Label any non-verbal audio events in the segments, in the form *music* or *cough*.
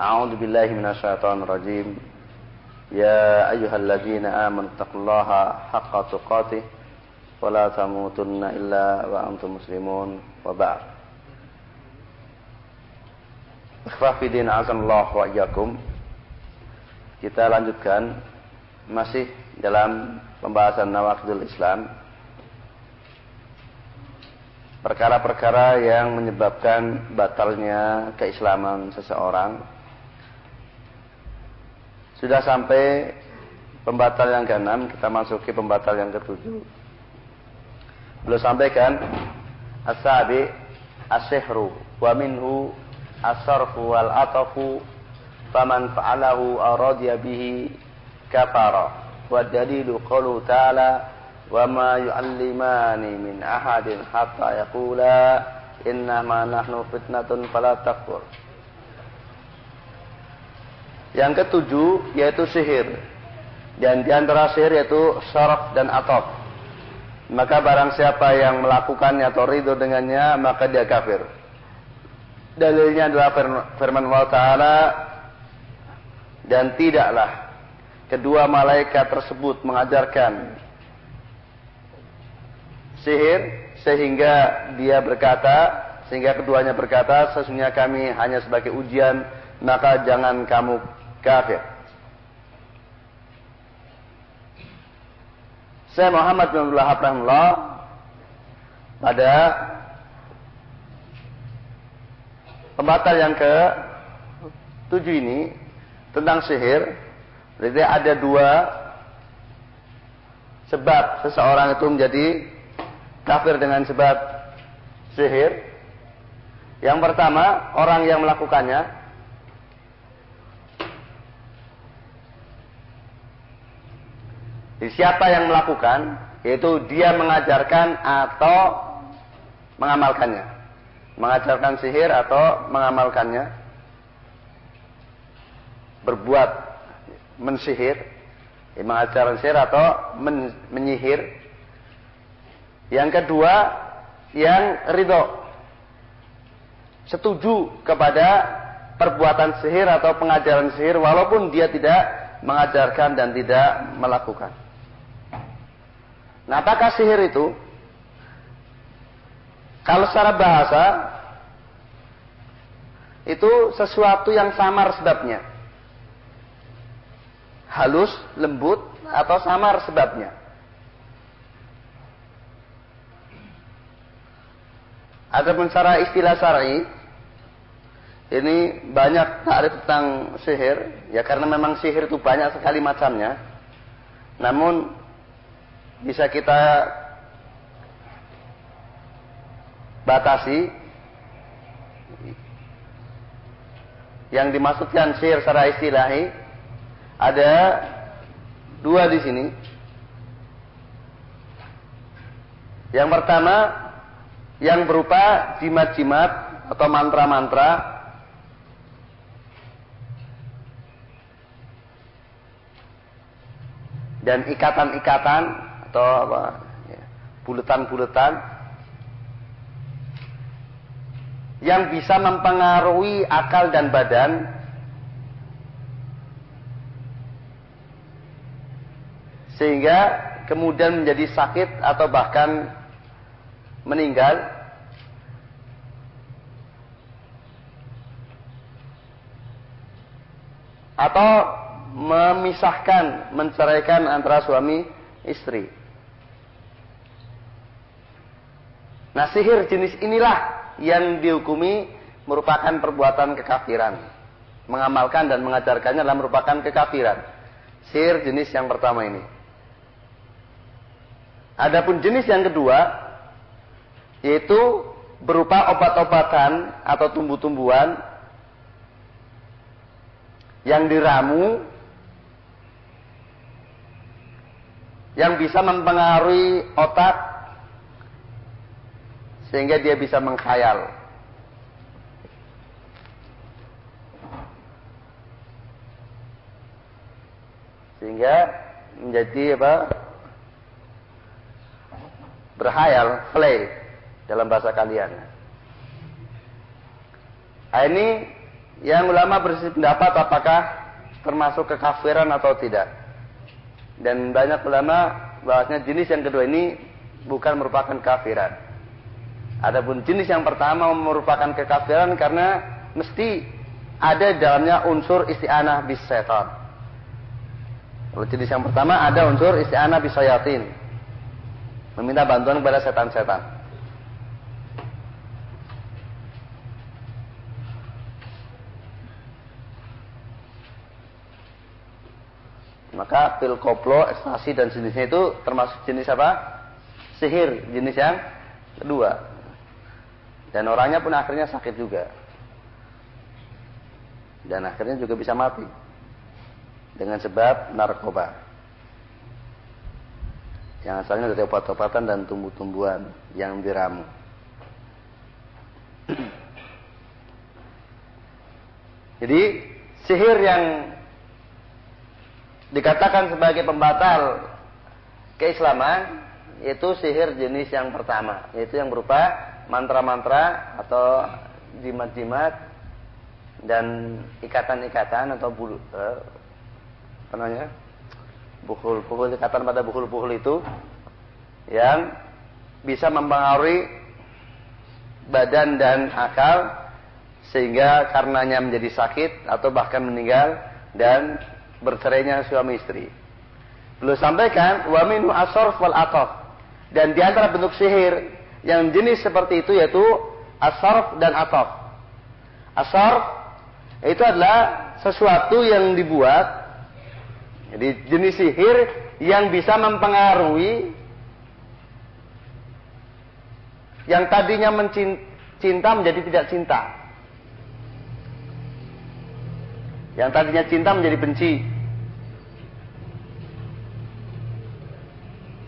أعوذ بالله من الشيطان الرجيم يا أيها الذين آمنوا اتقوا الله حق تقاته ولا تموتن إلا وأنتم مسلمون وبعد Ikhwafidin azanullah wa iyyakum. Kita lanjutkan masih dalam pembahasan nawaqidul Islam. Perkara-perkara yang menyebabkan batalnya keislaman seseorang. Sudah sampai pembatal yang keenam, kita masuki pembatal yang ketujuh. Belum sampai kan? As-sabi as-sihru wa minhu as-sarfu wal atafu faman fa'alahu aradiya bihi kafara wa dalilu qawlu ta'ala wa ma yu'allimani min ahadin hatta yaqula innama nahnu fitnatun fala takfur yang ketujuh yaitu sihir. Dan di antara sihir yaitu syaraf dan ataf. Maka barang siapa yang melakukannya atau ridho dengannya maka dia kafir. Dalilnya adalah firman Allah Ta'ala dan tidaklah kedua malaikat tersebut mengajarkan sihir sehingga dia berkata sehingga keduanya berkata sesungguhnya kami hanya sebagai ujian maka jangan kamu kafir. Saya Muhammad bin Abdullah Rahimullah pada Pembatal yang ke tujuh ini tentang sihir. Jadi ada dua sebab seseorang itu menjadi kafir dengan sebab sihir. Yang pertama, orang yang melakukannya Jadi siapa yang melakukan, yaitu dia mengajarkan atau mengamalkannya. Mengajarkan sihir atau mengamalkannya. Berbuat mensihir mengajarkan sihir atau men menyihir. Yang kedua yang ridho. Setuju kepada perbuatan sihir atau pengajaran sihir walaupun dia tidak mengajarkan dan tidak melakukan nah apakah sihir itu kalau secara bahasa itu sesuatu yang samar sebabnya. Halus, lembut, atau samar sebabnya. Adapun secara istilah syar'i ini banyak takrif tentang sihir ya karena memang sihir itu banyak sekali macamnya. Namun bisa kita batasi. Yang dimaksudkan sihir secara istilahi ada dua di sini. Yang pertama yang berupa jimat-jimat atau mantra-mantra. Dan ikatan-ikatan atau apa ya, buletan-buletan yang bisa mempengaruhi akal dan badan sehingga kemudian menjadi sakit atau bahkan meninggal atau memisahkan menceraikan antara suami istri. Nah, sihir jenis inilah yang dihukumi merupakan perbuatan kekafiran. Mengamalkan dan mengajarkannya adalah merupakan kekafiran. Sihir jenis yang pertama ini. Adapun jenis yang kedua yaitu berupa obat-obatan atau tumbuh-tumbuhan yang diramu yang bisa mempengaruhi otak sehingga dia bisa mengkhayal. Sehingga menjadi apa? Berhayal, play dalam bahasa kalian. Nah, ini yang ulama berpendapat apakah termasuk kekafiran atau tidak. Dan banyak ulama bahasnya jenis yang kedua ini bukan merupakan kafiran. Adapun jenis yang pertama merupakan kekafiran karena mesti ada dalamnya unsur isti'anah bis setan. Kalau jenis yang pertama ada unsur isti'anah bis sayatin. Meminta bantuan kepada setan-setan. Maka pil koplo, ekstasi dan jenisnya itu termasuk jenis apa? Sihir, jenis yang kedua. Dan orangnya pun akhirnya sakit juga. Dan akhirnya juga bisa mati. Dengan sebab narkoba. Yang asalnya dari obat-obatan dan tumbuh-tumbuhan yang diramu. *clears throat* Jadi sihir yang dikatakan sebagai pembatal keislaman yaitu sihir jenis yang pertama yaitu yang berupa mantra-mantra atau jimat-jimat dan ikatan-ikatan atau bulu eh, apa namanya buhul-buhul ikatan pada buhul-buhul itu yang bisa mempengaruhi badan dan akal sehingga karenanya menjadi sakit atau bahkan meninggal dan bercerainya suami istri. Beliau sampaikan wa minhu wal ataf. Dan di antara bentuk sihir yang jenis seperti itu yaitu asarf dan ataf. Asarf itu adalah sesuatu yang dibuat jadi jenis sihir yang bisa mempengaruhi yang tadinya mencinta menjadi tidak cinta. Yang tadinya cinta menjadi benci.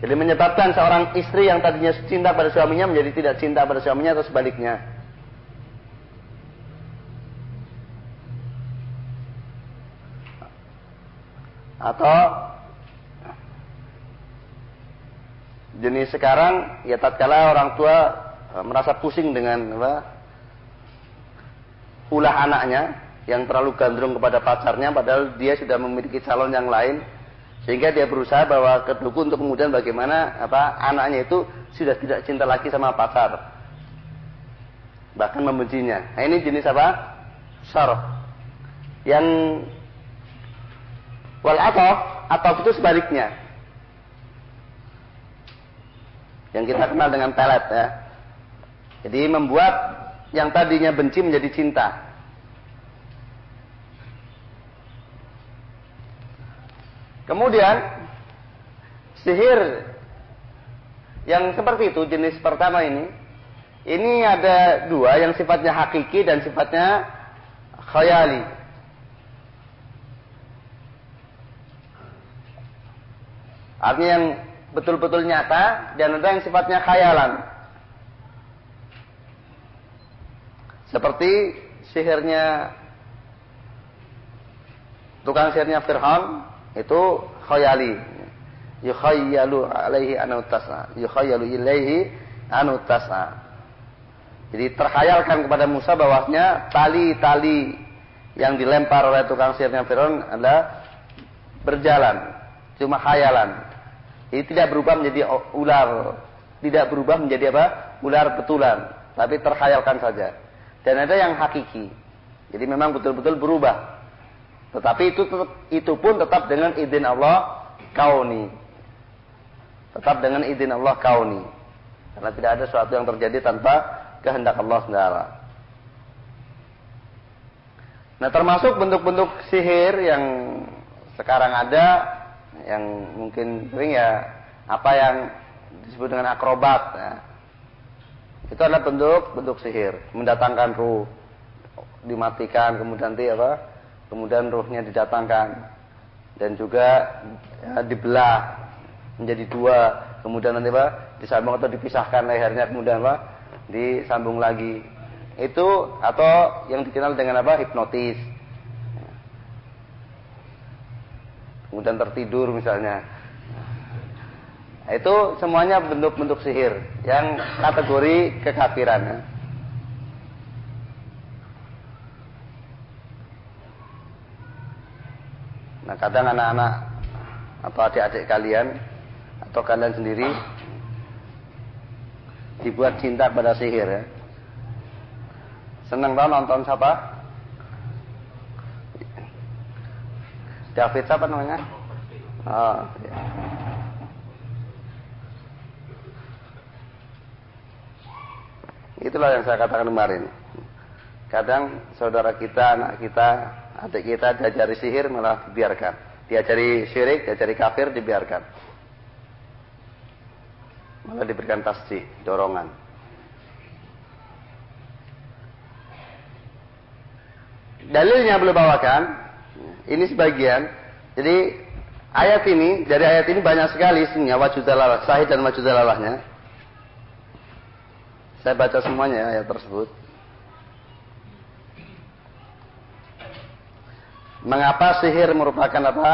Jadi menyebabkan seorang istri yang tadinya cinta pada suaminya menjadi tidak cinta pada suaminya atau sebaliknya. Atau jenis sekarang ya tatkala orang tua eh, merasa pusing dengan apa, ulah anaknya, yang terlalu gandrung kepada pacarnya padahal dia sudah memiliki calon yang lain sehingga dia berusaha bawa ke dukun untuk kemudian bagaimana apa anaknya itu sudah tidak cinta lagi sama pacar bahkan membencinya. Nah ini jenis apa? Sarf yang wal atof atof itu sebaliknya. Yang kita kenal dengan pelet ya. Jadi membuat yang tadinya benci menjadi cinta Kemudian sihir yang seperti itu jenis pertama ini ini ada dua yang sifatnya hakiki dan sifatnya khayali. Artinya yang betul-betul nyata dan ada yang sifatnya khayalan. Seperti sihirnya tukang sihirnya Fir'aun itu khayali. Yukhayyalu alaihi anu tas'a yukhayyalu ilaihi anu tas'a jadi terkhayalkan kepada Musa bahwasanya tali-tali yang dilempar oleh tukang sihirnya Firaun adalah berjalan cuma khayalan. Jadi tidak berubah menjadi ular. Tidak berubah menjadi apa? Ular betulan. Tapi terkhayalkan saja. Dan ada yang hakiki. Jadi memang betul-betul berubah tetapi itu itu pun tetap dengan izin Allah kauni. Tetap dengan izin Allah kauni. Karena tidak ada sesuatu yang terjadi tanpa kehendak Allah Subhanahu Nah, termasuk bentuk-bentuk sihir yang sekarang ada yang mungkin sering ya apa yang disebut dengan akrobat ya. Itu adalah bentuk bentuk sihir, mendatangkan ruh, dimatikan kemudian nanti apa? Kemudian ruhnya didatangkan dan juga ya, dibelah menjadi dua, kemudian nanti apa? disambung atau dipisahkan lehernya kemudian apa? disambung lagi. Itu atau yang dikenal dengan apa? hipnotis. Kemudian tertidur misalnya. Nah, itu semuanya bentuk-bentuk sihir yang kategori kekafiran. Ya. Nah kadang anak-anak atau adik-adik kalian atau kalian sendiri dibuat cinta pada sihir ya. Senang tau nonton siapa? David siapa namanya? Oh, ya. Itulah yang saya katakan kemarin. Kadang saudara kita, anak kita, adik kita diajari sihir malah dibiarkan. Diajari syirik, diajari kafir, dibiarkan. Malah diberikan tasdi, dorongan. Dalilnya belum bawakan. Ini sebagian. Jadi ayat ini, dari ayat ini banyak sekali isinya wajud dalalah, sahih dan wajud dalalahnya. Saya baca semuanya ayat tersebut. Mengapa sihir merupakan apa?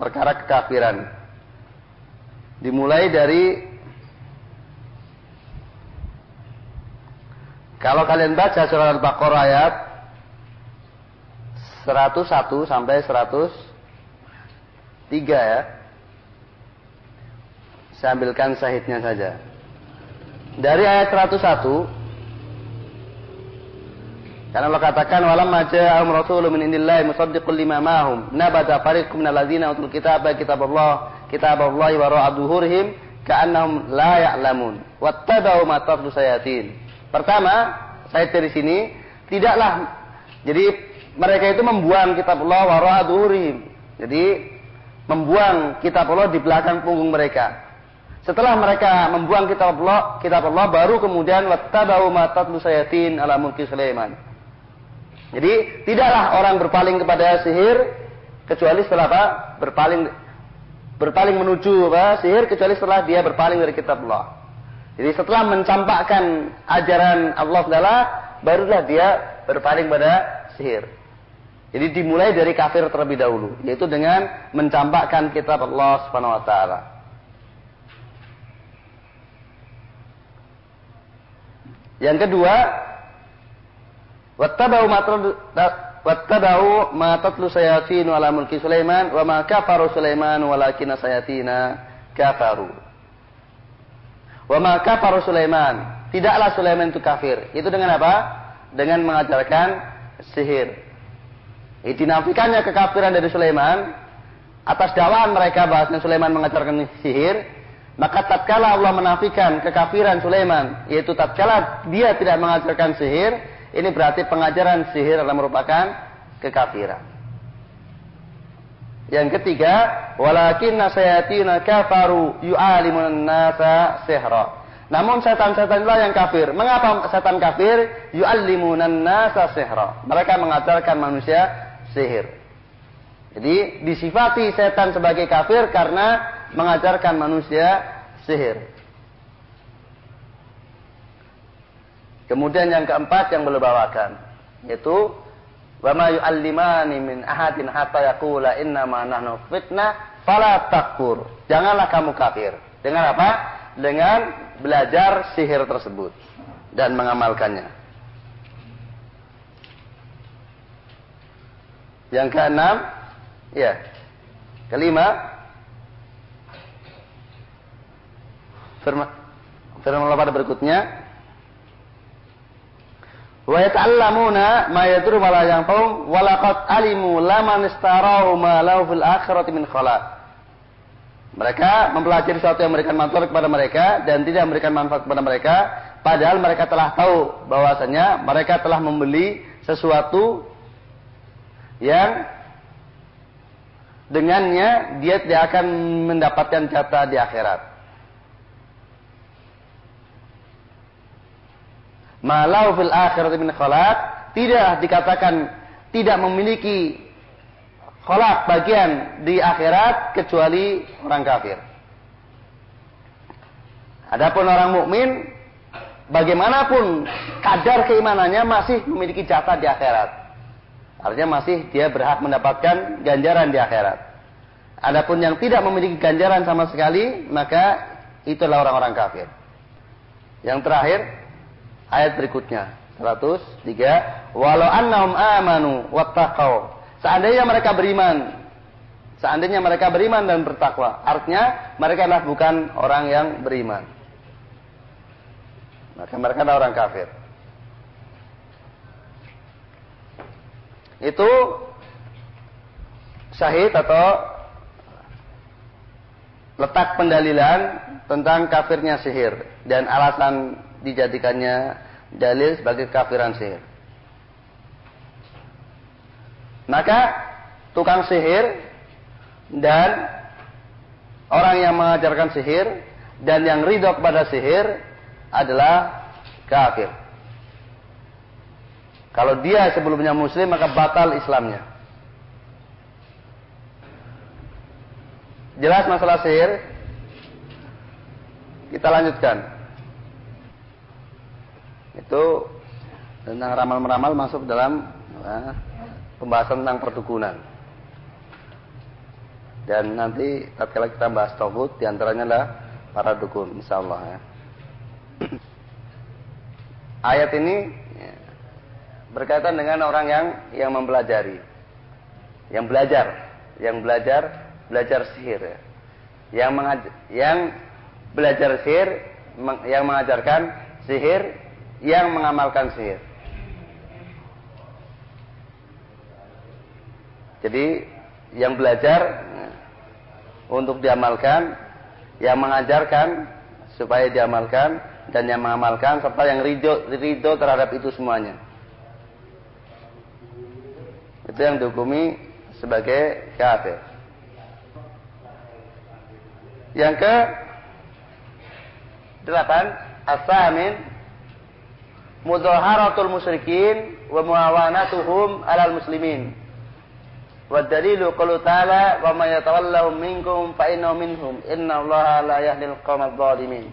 Perkara kekafiran. Dimulai dari Kalau kalian baca surah Al-Baqarah ayat 101 sampai 103 ya. Saya ambilkan sahidnya saja. Dari ayat 101 karena Allah katakan walam ja'ahum rasulun min indillahi musaddiqul lima ma'hum nabata fariqum minal ladzina utul kitaba kitaballah kitaballahi wara'a dhuhurihim ka'annahum la ya'lamun wattaba'u ma tatlu sayatin. Pertama, saya dari sini tidaklah jadi mereka itu membuang kitab Allah wara'a dhuhurihim. Jadi membuang kitab Allah di belakang punggung mereka. Setelah mereka membuang kitab Allah, kitab Allah baru kemudian wattabau ma tatlu sayatin ala mulki Sulaiman. Jadi tidaklah orang berpaling kepada sihir kecuali setelah apa? Berpaling berpaling menuju apa? Sihir kecuali setelah dia berpaling dari kitab Allah. Jadi setelah mencampakkan ajaran Allah Taala, barulah dia berpaling pada sihir. Jadi dimulai dari kafir terlebih dahulu, yaitu dengan mencampakkan kitab Allah Subhanahu wa taala. Yang kedua, wattabau wattabau ma tatlu sayatin ala mulki Sulaiman wa ma kafaru Sulaiman walakinna sayatina kafaru. Wa ma kafaru Sulaiman. Tidaklah Sulaiman itu kafir. Itu dengan apa? Dengan mengajarkan sihir. Dinafikannya kekafiran dari Sulaiman atas dakwaan mereka bahasnya Sulaiman mengajarkan sihir maka tatkala Allah menafikan kekafiran Sulaiman, yaitu tatkala dia tidak mengajarkan sihir, ini berarti pengajaran sihir adalah merupakan kekafiran. Yang ketiga, walakin nasayatina kafaru yu'alimun nasa sihra. Namun setan-setan itulah yang kafir. Mengapa setan kafir? Yu'allimunan nasa sihra. Mereka mengajarkan manusia sihir. Jadi disifati setan sebagai kafir karena mengajarkan manusia sihir. Kemudian yang keempat yang belum bawakan yaitu wa ma yu'allimani min ahadin hatta yaqula inna ma nahnu fitnah fala takfur. Janganlah kamu kafir. Dengan apa? Dengan belajar sihir tersebut dan mengamalkannya. Yang keenam, ya. Kelima, firman firman Allah pada berikutnya wa yata'allamuna ma yadurru wa la yanfa'u wa laqad alimu laman istarahu ma lahu fil akhirati min khalaq. Mereka mempelajari sesuatu yang memberikan manfaat kepada mereka dan tidak memberikan manfaat kepada mereka. Padahal mereka telah tahu bahwasanya mereka telah membeli sesuatu yang dengannya dia tidak akan mendapatkan jatah di akhirat malau fil akhirat min khalaq tidak dikatakan tidak memiliki kolak bagian di akhirat kecuali orang kafir. Adapun orang mukmin bagaimanapun kadar keimanannya masih memiliki jatah di akhirat. Artinya masih dia berhak mendapatkan ganjaran di akhirat. Adapun yang tidak memiliki ganjaran sama sekali, maka itulah orang-orang kafir. Yang terakhir, ayat berikutnya. 103. Walau annahum amanu wattaqau. Seandainya mereka beriman. Seandainya mereka beriman dan bertakwa. Artinya mereka adalah bukan orang yang beriman. Maka mereka adalah orang kafir. Itu syahid atau letak pendalilan tentang kafirnya sihir dan alasan dijadikannya dalil sebagai kafiran sihir. Maka tukang sihir dan orang yang mengajarkan sihir dan yang ridho kepada sihir adalah kafir. Kalau dia sebelumnya muslim maka batal Islamnya. Jelas masalah sihir? Kita lanjutkan. Itu tentang ramal-meramal masuk dalam nah, pembahasan tentang perdukunan. Dan nanti tatkala kita bahas togut di antaranya adalah para dukun, insya Allah ya. *clears throat* Ayat ini ya, berkaitan dengan orang yang yang mempelajari, yang belajar, yang belajar belajar sihir ya. Yang mengaj yang belajar sihir yang mengajarkan sihir yang mengamalkan sihir. Jadi yang belajar ya, untuk diamalkan, yang mengajarkan supaya diamalkan dan yang mengamalkan serta yang ridho, ridho terhadap itu semuanya. Itu yang dihukumi sebagai kafir. Yang ke delapan, asamin mudhaharatul musyrikin wa muawanatuhum alal muslimin. Wa dalilu qalu ta'ala wa may yatawallahum minkum fa innahu minhum inna allaha la yahdil qawmal zalimin.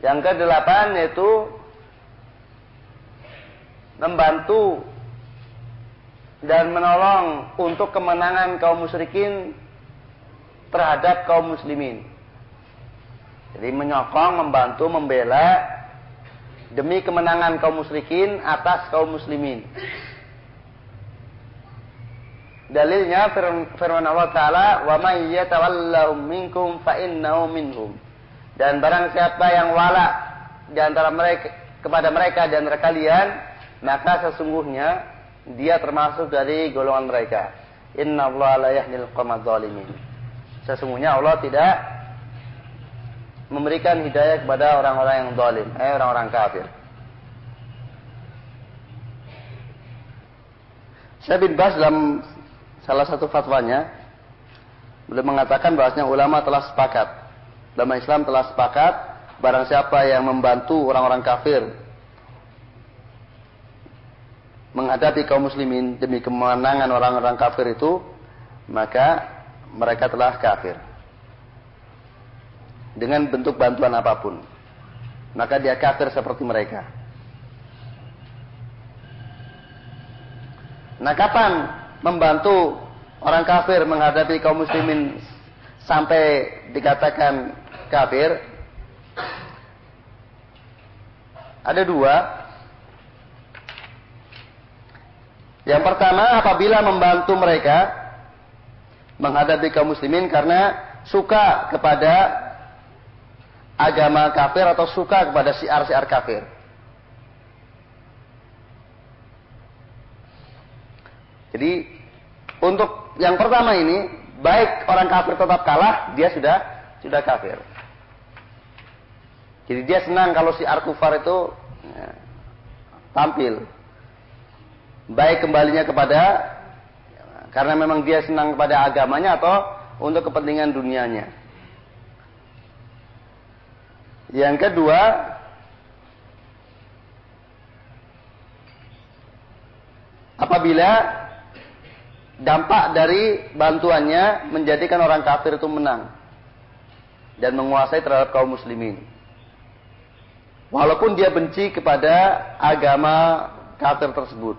Yang ke delapan yaitu membantu dan menolong untuk kemenangan kaum musyrikin terhadap kaum muslimin. Jadi menyokong, membantu, membela demi kemenangan kaum musyrikin atas kaum muslimin. Dalilnya firman Allah Ta'ala, "Wa may yatawallahum minkum fa innahu minhum." Dan barang siapa yang wala di antara mereka kepada mereka dan antara kalian, maka sesungguhnya dia termasuk dari golongan mereka. Inna Allah la yahdil qawmadh. Sesungguhnya Allah tidak memberikan hidayah kepada orang-orang yang zalim, eh orang-orang kafir. Saya bin Bas dalam salah satu fatwanya beliau mengatakan bahasnya ulama telah sepakat dalam Islam telah sepakat barang siapa yang membantu orang-orang kafir menghadapi kaum muslimin demi kemenangan orang-orang kafir itu maka mereka telah kafir. Dengan bentuk bantuan apa pun. Maka dia kafir seperti mereka. Nah kapan membantu orang kafir menghadapi kaum muslimin sampai dikatakan kafir? Ada dua. Yang pertama apabila membantu mereka menghadapi kaum muslimin karena suka kepada agama kafir atau suka kepada siar-siar kafir. Jadi untuk yang pertama ini baik orang kafir tetap kalah, dia sudah sudah kafir. Jadi dia senang kalau si kufar itu ya, tampil. Baik kembalinya kepada karena memang dia senang kepada agamanya atau untuk kepentingan dunianya. Yang kedua, apabila dampak dari bantuannya menjadikan orang kafir itu menang dan menguasai terhadap kaum muslimin. Walaupun dia benci kepada agama kafir tersebut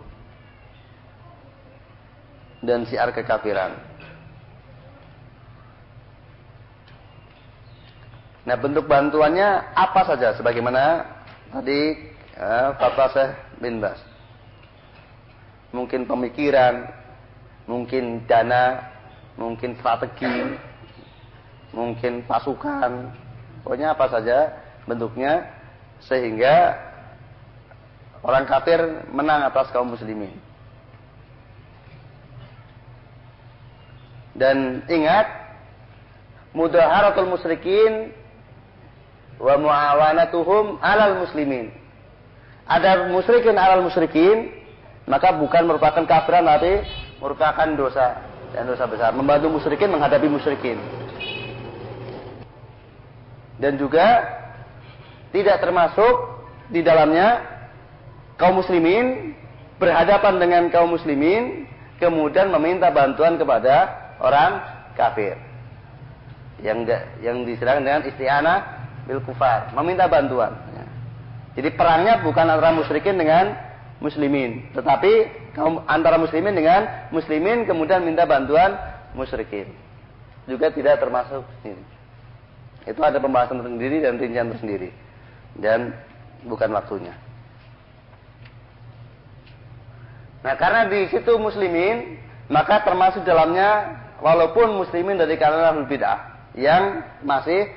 dan siar kekafiran. Nah bentuk bantuannya apa saja sebagaimana tadi eh, fatwa Syekh bin. Mungkin pemikiran, mungkin dana, mungkin strategi, mungkin pasukan, pokoknya apa saja bentuknya sehingga orang kafir menang atas kaum muslimin. Dan ingat, mudaharatul musyrikin wa muawanatuhum alal muslimin. Ada musyrikin alal musyrikin, maka bukan merupakan kafiran tapi merupakan dosa dan dosa besar. Membantu musyrikin menghadapi musyrikin. Dan juga tidak termasuk di dalamnya kaum muslimin berhadapan dengan kaum muslimin kemudian meminta bantuan kepada orang kafir. Yang yang disebut dengan isti'anah bil kufar, meminta bantuan. Ya. Jadi perangnya bukan antara musyrikin dengan muslimin, tetapi antara muslimin dengan muslimin kemudian minta bantuan musyrikin. Juga tidak termasuk ini. Itu ada pembahasan tersendiri dan rincian tersendiri. Dan bukan waktunya. Nah, karena di situ muslimin, maka termasuk dalamnya walaupun muslimin dari kalangan bid'ah yang masih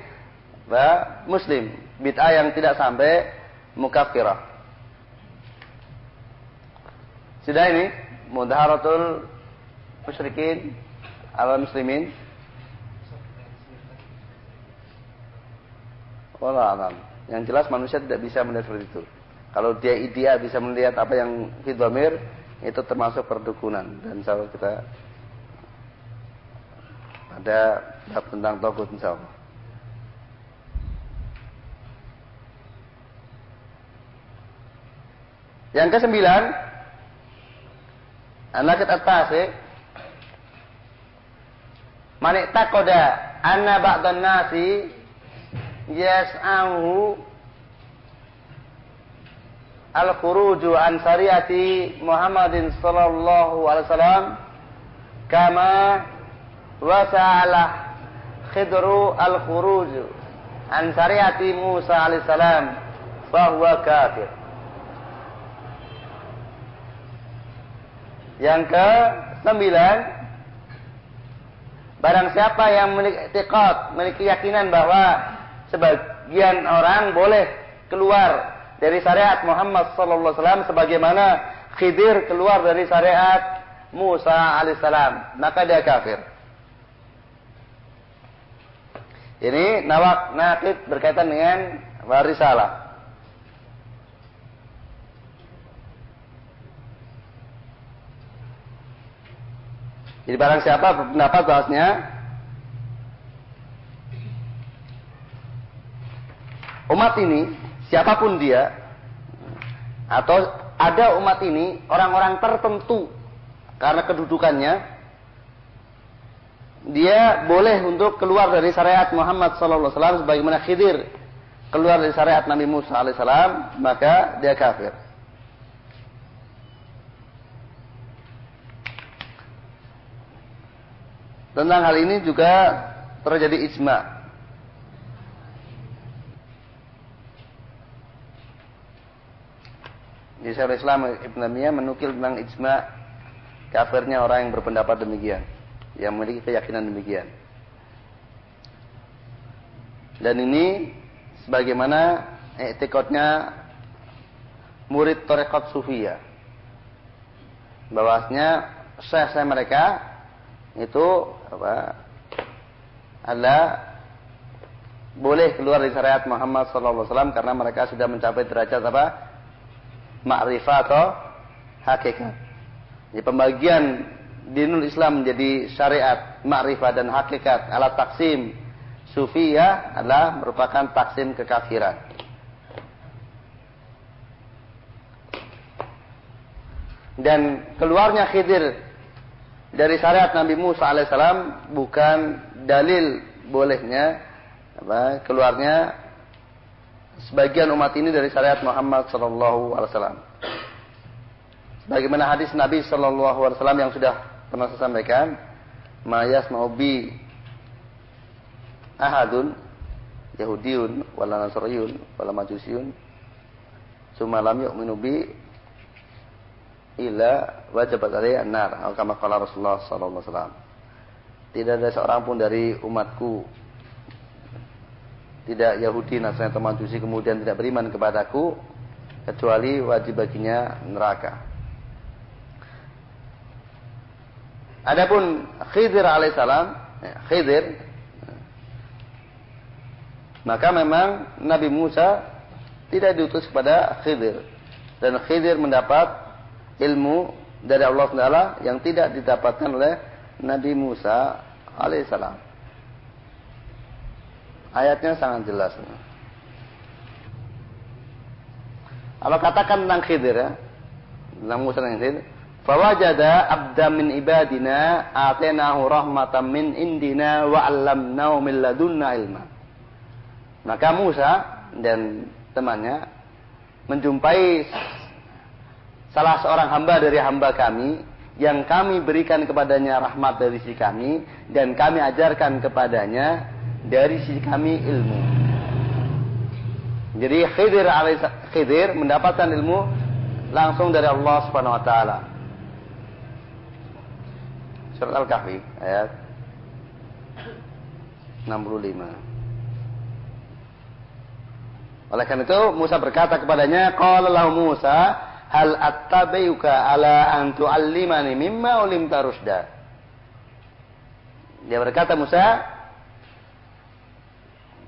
muslim, bid'ah yang tidak sampai mukafirah. Sudah ini mudharatul musyrikin ala muslimin. Wallah alam. Yang jelas manusia tidak bisa melihat seperti itu. Kalau dia idea bisa melihat apa yang fitwamir itu termasuk perdukunan dan insya kita ada tentang togut insya. Yang kesembilan, anak at-tasi Man taqada anna ba'dan nasi yas'ahu al-khuruju an syariati Muhammadin sallallahu alaihi wasallam kama wasa'ala khidru al-khuruju an syariati Musa alaihi salam fahuwa kafir Yang ke sembilan, barang siapa yang memiliki tikad, memiliki keyakinan bahwa sebagian orang boleh keluar dari syariat Muhammad wasallam sebagaimana Khidir keluar dari syariat Musa alaihissalam, maka dia kafir. Ini nawak nakid berkaitan dengan warisalah. Jadi barang siapa berpendapat bahasnya umat ini siapa pun dia atau ada umat ini orang-orang tertentu karena kedudukannya dia boleh untuk keluar dari syariat Muhammad wasallam sebagaimana Khidir keluar dari syariat Nabi Musa alaihissalam maka dia kafir. Tentang hal ini juga terjadi ijma. Di Syarah Islam Ibn Amiyah menukil tentang ijma kafirnya orang yang berpendapat demikian. Yang memiliki keyakinan demikian. Dan ini sebagaimana etikotnya murid Torekot Sufia. Bahwasanya syekh mereka itu apa adalah boleh keluar dari syariat Muhammad SAW karena mereka sudah mencapai derajat apa ma'rifah atau hakikat. Jadi pembagian dinul Islam menjadi syariat, ma'rifah dan hakikat alat taksim sufiyah adalah merupakan taksim kekafiran. Dan keluarnya Khidir dari syariat Nabi Musa alaihissalam bukan dalil bolehnya apa, keluarnya sebagian umat ini dari syariat Muhammad sallallahu alaihi wasallam. Bagaimana hadis Nabi sallallahu alaihi wasallam yang sudah pernah saya sampaikan, "Mayas maubi ahadun Yahudiyun wala Nasriyun wala Majusiyun summa lam yu'minu bi illa wajabat alaihi an-nar kama qala Rasulullah sallallahu alaihi wasallam. Tidak ada seorang pun dari umatku tidak Yahudi, Nasrani atau Majusi kemudian tidak beriman kepadaku kecuali wajib baginya neraka. Adapun Khidir alaihissalam, ya, Khidir maka memang Nabi Musa tidak diutus kepada Khidir. Dan Khidir mendapat ilmu dari Allah Taala yang tidak didapatkan oleh Nabi Musa alaihissalam. Ayatnya sangat jelas. Allah katakan tentang Khidir ya. Tentang Musa dan Khidir. Fawajada abda min ibadina atenahu rahmatan min indina wa 'allamnahu min ladunna ilma. Maka Musa dan temannya menjumpai salah seorang hamba dari hamba kami yang kami berikan kepadanya rahmat dari sisi kami dan kami ajarkan kepadanya dari sisi kami ilmu. Jadi Khidir Khidir mendapatkan ilmu langsung dari Allah Subhanahu wa taala. Surat Al-Kahfi ayat 65. Oleh karena itu Musa berkata kepadanya, "Qala Musa, hal attabi'uka ala an tu'allimani mimma ulimta rusda." Dia berkata Musa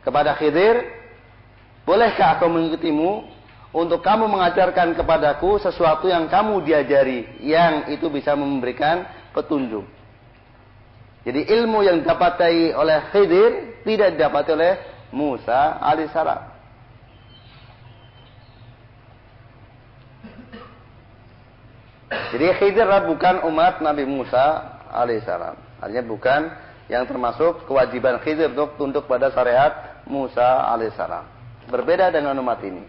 kepada Khidir, "Bolehkah aku mengikutimu untuk kamu mengajarkan kepadaku sesuatu yang kamu diajari, yang itu bisa memberikan petunjuk?" Jadi ilmu yang didapati oleh Khidir tidak didapati oleh Musa alaihissalam. Jadi Khidir bukan umat Nabi Musa alaihissalam. Artinya bukan yang termasuk kewajiban Khidir untuk tunduk pada syariat Musa alaihissalam. Berbeda dengan umat ini.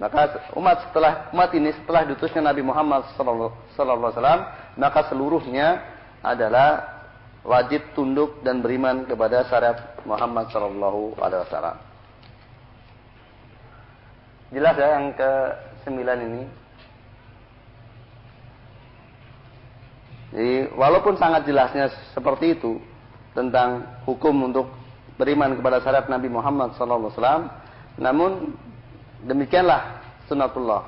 Maka umat setelah umat ini setelah diutusnya Nabi Muhammad sallallahu alaihi wasallam, maka seluruhnya adalah wajib tunduk dan beriman kepada syariat Muhammad sallallahu alaihi wasallam. Jelas ya yang ke sembilan ini Jadi walaupun sangat jelasnya seperti itu tentang hukum untuk beriman kepada syariat Nabi Muhammad SAW, namun demikianlah sunatullah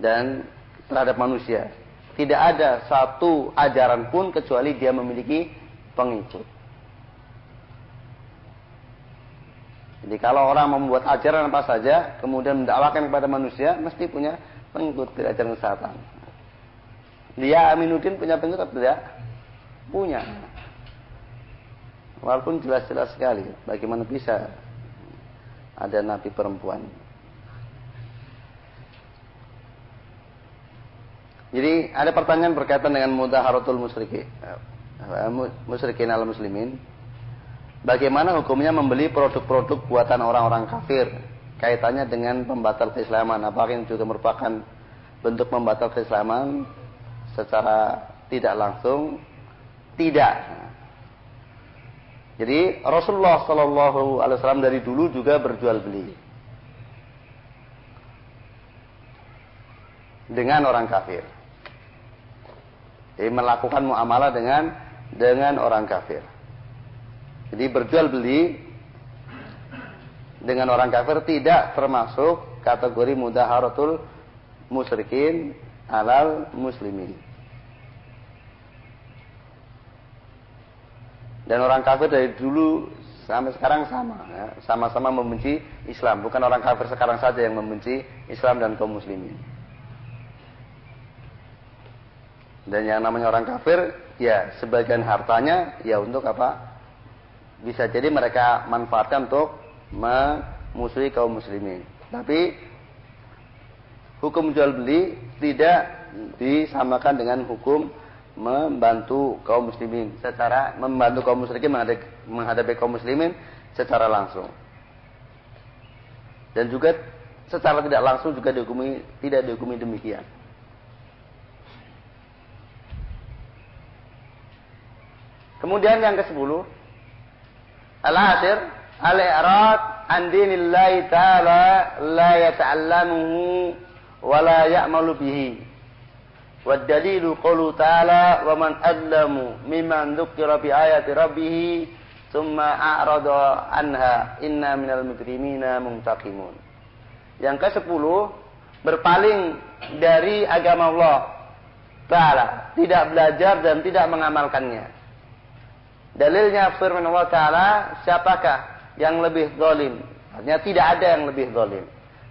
dan terhadap manusia. Tidak ada satu ajaran pun kecuali dia memiliki pengikut. Jadi kalau orang membuat ajaran apa saja, kemudian mendakwakan kepada manusia, mesti punya pengikut dari ajaran kesehatan. Dia Aminuddin punya pengikut tidak? Punya. Walaupun jelas-jelas sekali bagaimana bisa ada nabi perempuan. Jadi ada pertanyaan berkaitan dengan mudaharatul musyriki. Eh, musyrikin al muslimin. Bagaimana hukumnya membeli produk-produk buatan orang-orang kafir kaitannya dengan pembatal keislaman? Apakah ini juga merupakan bentuk pembatal keislaman secara tidak langsung tidak. Jadi Rasulullah Shallallahu Alaihi Wasallam dari dulu juga berjual beli dengan orang kafir. Jadi melakukan muamalah dengan dengan orang kafir. Jadi berjual beli dengan orang kafir tidak termasuk kategori mudaharatul musyrikin alal muslimin. Dan orang kafir dari dulu sampai sekarang sama, ya. sama-sama membenci Islam. Bukan orang kafir sekarang saja yang membenci Islam dan kaum muslimin. Dan yang namanya orang kafir, ya sebagian hartanya ya untuk apa? Bisa jadi mereka manfaatkan untuk memusuhi kaum muslimin. Tapi hukum jual beli tidak disamakan dengan hukum membantu kaum muslimin secara membantu kaum muslimin menghadapi, menghadapi kaum muslimin secara langsung. Dan juga secara tidak langsung juga dihukumi tidak dihukumi demikian. Kemudian yang ke-10 Al-Ashir Al-i'rad an dinillahi ta'ala la yata'allamuhu wala ya'malu bihi. Wadalilu qawlu ta'ala wa man adlamu mimman dzukira bi ayati rabbih tsumma a'rada anha inna minal mujrimina muntaqimun. Yang ke-10 berpaling dari agama Allah Ta'ala, tidak belajar dan tidak mengamalkannya. Dalilnya firman Allah Ta'ala, siapakah yang lebih zalim? Artinya tidak ada yang lebih zalim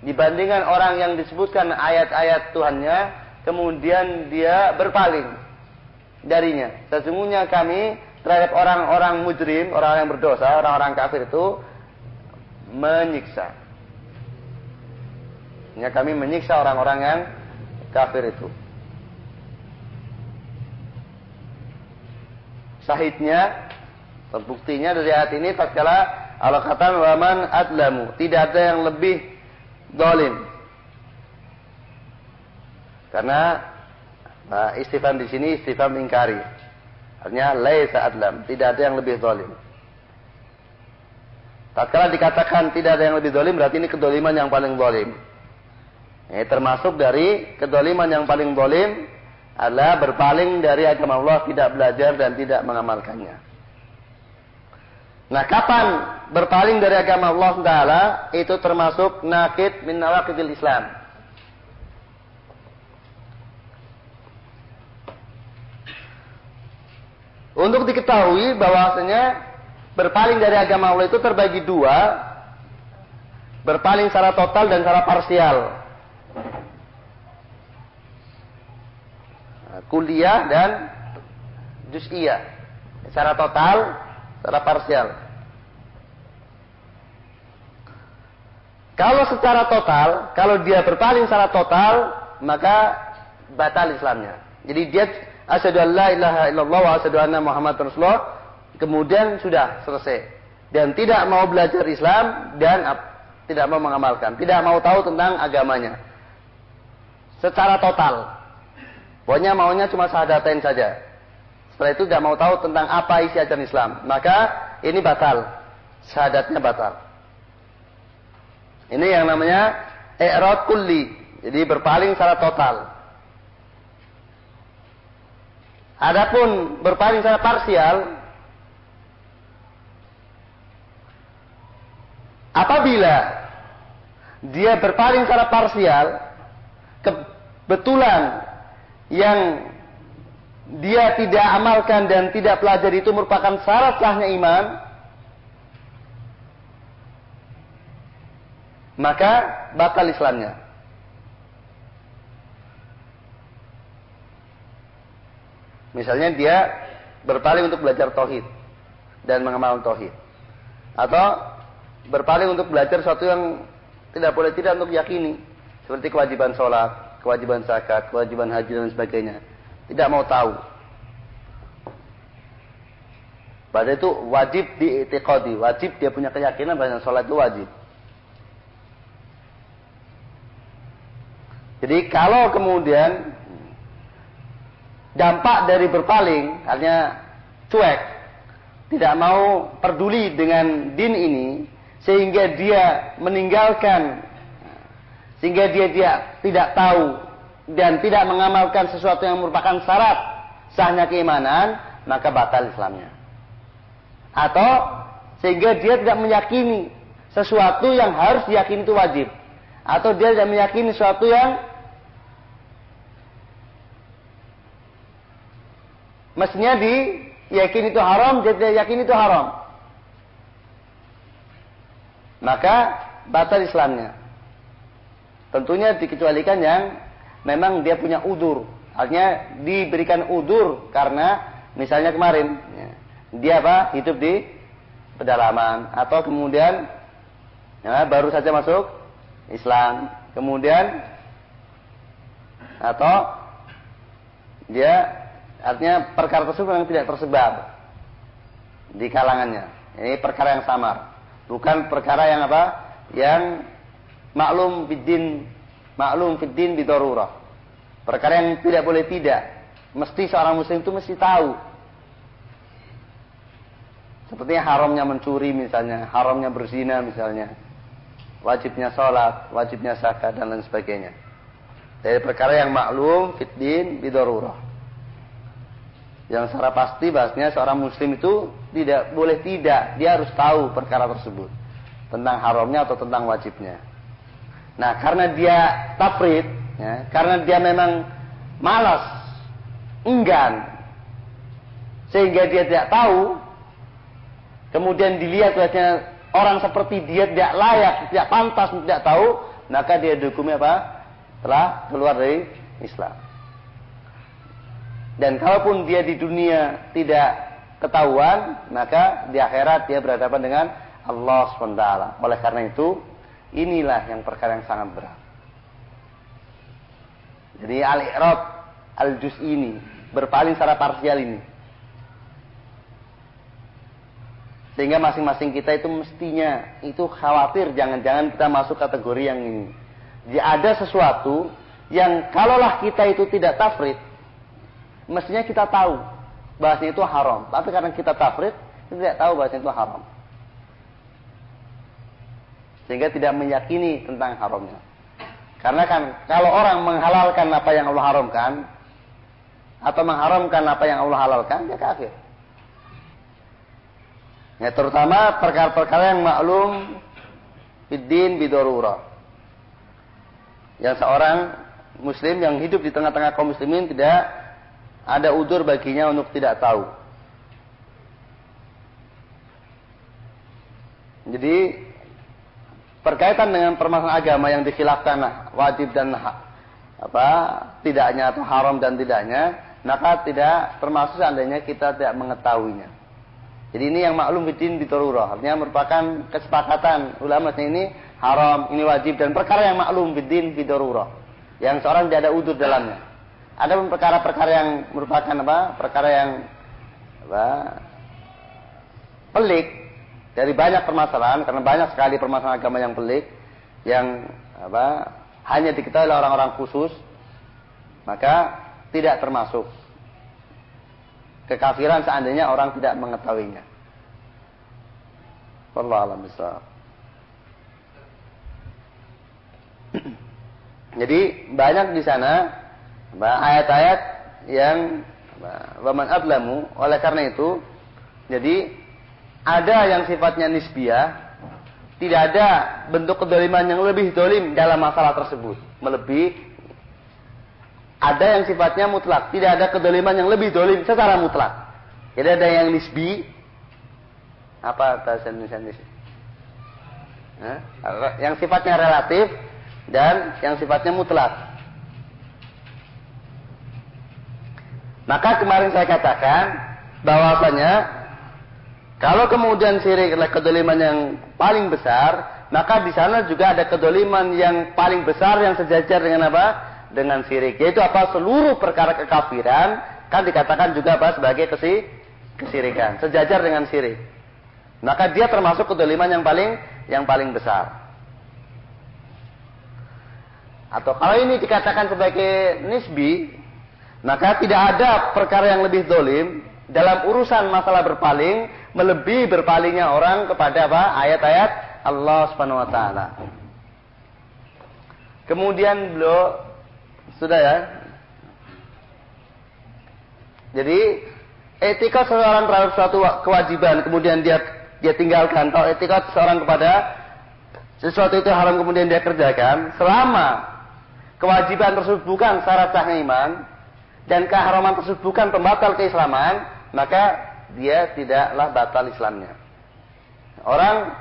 dibandingkan orang yang disebutkan ayat-ayat Tuhannya kemudian dia berpaling darinya. Sesungguhnya kami terhadap orang-orang mujrim, orang yang berdosa, orang-orang kafir itu menyiksa. Ya, kami menyiksa orang-orang yang kafir itu. Sahidnya, terbuktinya dari ayat ini tatkala Allah kata waman adlamu, tidak ada yang lebih dolim karena nah, istifham di sini istifham ingkari. Artinya laisa adlam, tidak ada yang lebih zalim. Tatkala dikatakan tidak ada yang lebih zalim berarti ini kedoliman yang paling zalim. Ini termasuk dari kedoliman yang paling zalim adalah berpaling dari agama Allah, tidak belajar dan tidak mengamalkannya. Nah, kapan berpaling dari agama Allah Taala itu termasuk nakid min nawaqidil Islam. Untuk diketahui bahwasanya berpaling dari agama Allah itu terbagi dua, berpaling secara total dan secara parsial. Nah, kuliah dan juz'iyah. Secara total, secara parsial. Kalau secara total, kalau dia berpaling secara total, maka batal Islamnya. Jadi dia asyhadu an la ilaha illallah wa asyhadu anna Muhammad Rasulullah, kemudian sudah selesai. Dan tidak mau belajar Islam dan tidak mau mengamalkan, tidak mau tahu tentang agamanya. Secara total. Pokoknya maunya cuma sahadatain saja. Setelah itu tidak mau tahu tentang apa isi ajaran Islam. Maka ini batal. Syahadatnya batal. Ini yang namanya i'rad kulli. Jadi berpaling secara total. Adapun berpaling secara parsial apabila dia berpaling secara parsial kebetulan yang dia tidak amalkan dan tidak pelajari itu merupakan syarat sahnya iman maka batal Islamnya Misalnya dia berpaling untuk belajar tauhid dan mengamalkan tauhid. Atau berpaling untuk belajar sesuatu yang tidak boleh tidak untuk yakini, seperti kewajiban sholat, kewajiban zakat, kewajiban haji dan sebagainya. Tidak mau tahu. Pada itu wajib diitikadi, wajib dia punya keyakinan bahwa sholat itu wajib. Jadi kalau kemudian dampak dari berpaling, artinya cuek, tidak mau peduli dengan din ini, sehingga dia meninggalkan, sehingga dia, dia tidak tahu dan tidak mengamalkan sesuatu yang merupakan syarat sahnya keimanan, maka batal Islamnya. Atau sehingga dia tidak meyakini sesuatu yang harus diyakini itu wajib. Atau dia tidak meyakini sesuatu yang Mestinya diyakini itu haram, jadi yakin itu haram. Maka batal Islamnya. Tentunya dikecualikan yang memang dia punya udur. Artinya diberikan udur karena misalnya kemarin ya, dia apa hidup di pedalaman atau kemudian ya, baru saja masuk Islam kemudian atau dia artinya perkara tersebut yang tidak tersebar di kalangannya. Ini perkara yang samar, bukan perkara yang apa? Yang maklum fiddin maklum fiddin bidorurah. Perkara yang tidak boleh tidak. Mesti seorang muslim itu mesti tahu. Seperti haramnya mencuri misalnya, haramnya berzina misalnya. Wajibnya sholat, wajibnya zakat dan lain sebagainya. Dari perkara yang maklum fiddin bidorurah. Yang secara pasti bahasnya seorang muslim itu tidak boleh tidak, dia harus tahu perkara tersebut tentang haramnya atau tentang wajibnya. Nah, karena dia tafrid, ya, karena dia memang malas, enggan, sehingga dia tidak tahu, kemudian dilihat wajahnya orang seperti dia tidak layak, tidak pantas, tidak tahu, maka dia dihukumi apa? Telah keluar dari Islam. Dan kalaupun dia di dunia tidak ketahuan, maka di akhirat dia berhadapan dengan Allah SWT. Oleh karena itu, inilah yang perkara yang sangat berat. Jadi al-i'rab al-juz ini berpaling secara parsial ini. Sehingga masing-masing kita itu mestinya itu khawatir jangan-jangan kita masuk kategori yang ini. Jadi ada sesuatu yang kalaulah kita itu tidak tafrid, mestinya kita tahu bahasanya itu haram. Tapi karena kita tafrid, kita tidak tahu bahasanya itu haram. Sehingga tidak meyakini tentang haramnya. Karena kan kalau orang menghalalkan apa yang Allah haramkan atau mengharamkan apa yang Allah halalkan, dia kafir. Ya, terutama perkara-perkara yang maklum bidin bidorura. Yang seorang muslim yang hidup di tengah-tengah kaum muslimin tidak ada udur baginya untuk tidak tahu. Jadi berkaitan dengan permasalahan agama yang dikhilafkan wajib dan apa tidaknya atau haram dan tidaknya, maka tidak termasuk seandainya kita tidak mengetahuinya. Jadi ini yang maklum bidin bitururah. Artinya merupakan kesepakatan ulama ini haram, ini wajib dan perkara yang maklum bidin bitururah. Yang seorang tidak ada udur dalamnya. Ada pun perkara-perkara yang merupakan apa? Perkara yang apa? Pelik dari banyak permasalahan karena banyak sekali permasalahan agama yang pelik yang apa? Hanya diketahui oleh orang-orang khusus maka tidak termasuk kekafiran seandainya orang tidak mengetahuinya. Wallahu alam *clears throat* Jadi banyak di sana ayat-ayat yang waman adlamu oleh karena itu jadi ada yang sifatnya nisbiyah tidak ada bentuk kedoliman yang lebih dolim dalam masalah tersebut. Melebihi ada yang sifatnya mutlak tidak ada kedoliman yang lebih dolim secara mutlak. Jadi ada yang nisbi apa bahasa Indonesia nisbi? Yang sifatnya relatif dan yang sifatnya mutlak Maka kemarin saya katakan bahwasanya kalau kemudian syirik adalah kedoliman yang paling besar, maka di sana juga ada kedoliman yang paling besar yang sejajar dengan apa? Dengan syirik. Yaitu apa? Seluruh perkara kekafiran kan dikatakan juga apa? Sebagai kesi kesirikan. Sejajar dengan syirik. Maka dia termasuk kedoliman yang paling yang paling besar. Atau kalau ini dikatakan sebagai nisbi, maka tidak ada perkara yang lebih dolim dalam urusan masalah berpaling melebihi berpalingnya orang kepada apa? Ayat-ayat Allah Subhanahu wa taala. Kemudian beliau sudah ya. Jadi etika seseorang terhadap suatu kewajiban kemudian dia dia tinggalkan atau etika seseorang kepada sesuatu itu haram kemudian dia kerjakan selama kewajiban tersebut bukan syarat sahnya iman dan keharaman tersebut bukan pembatal keislaman, maka dia tidaklah batal Islamnya. Orang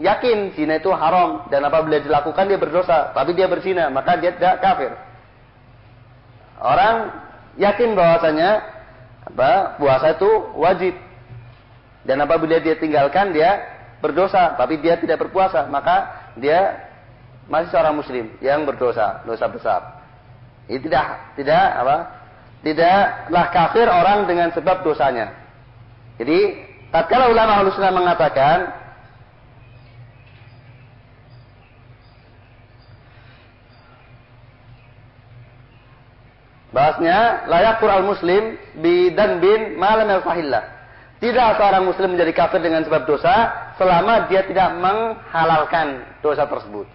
yakin zina itu haram dan apabila dilakukan dia berdosa, tapi dia berzina, maka dia tidak kafir. Orang yakin bahwasanya apa puasa itu wajib dan apabila dia tinggalkan dia berdosa, tapi dia tidak berpuasa, maka dia masih seorang muslim yang berdosa, dosa besar. Ini tidak tidak apa tidaklah kafir orang dengan sebab dosanya. Jadi, tatkala ulama Ahlussunnah mengatakan bahasnya layak al muslim bidan bin malam al Tidak seorang muslim menjadi kafir dengan sebab dosa selama dia tidak menghalalkan dosa tersebut.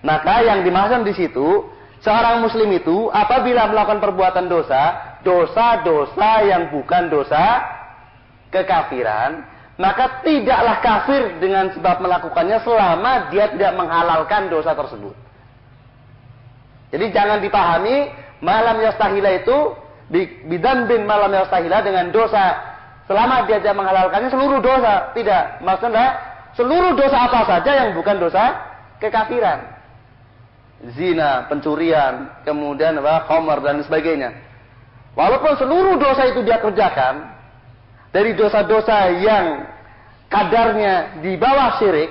Maka yang dimaksud di situ seorang muslim itu apabila melakukan perbuatan dosa, dosa-dosa yang bukan dosa kekafiran, maka tidaklah kafir dengan sebab melakukannya selama dia tidak menghalalkan dosa tersebut. Jadi jangan dipahami malam yastahila itu bidan bin malam yastahila dengan dosa. Selama dia tidak menghalalkannya seluruh dosa. Tidak maksudnya seluruh dosa apa saja yang bukan dosa kekafiran zina pencurian kemudian apa khomer dan sebagainya walaupun seluruh dosa itu dia kerjakan dari dosa-dosa yang kadarnya di bawah syirik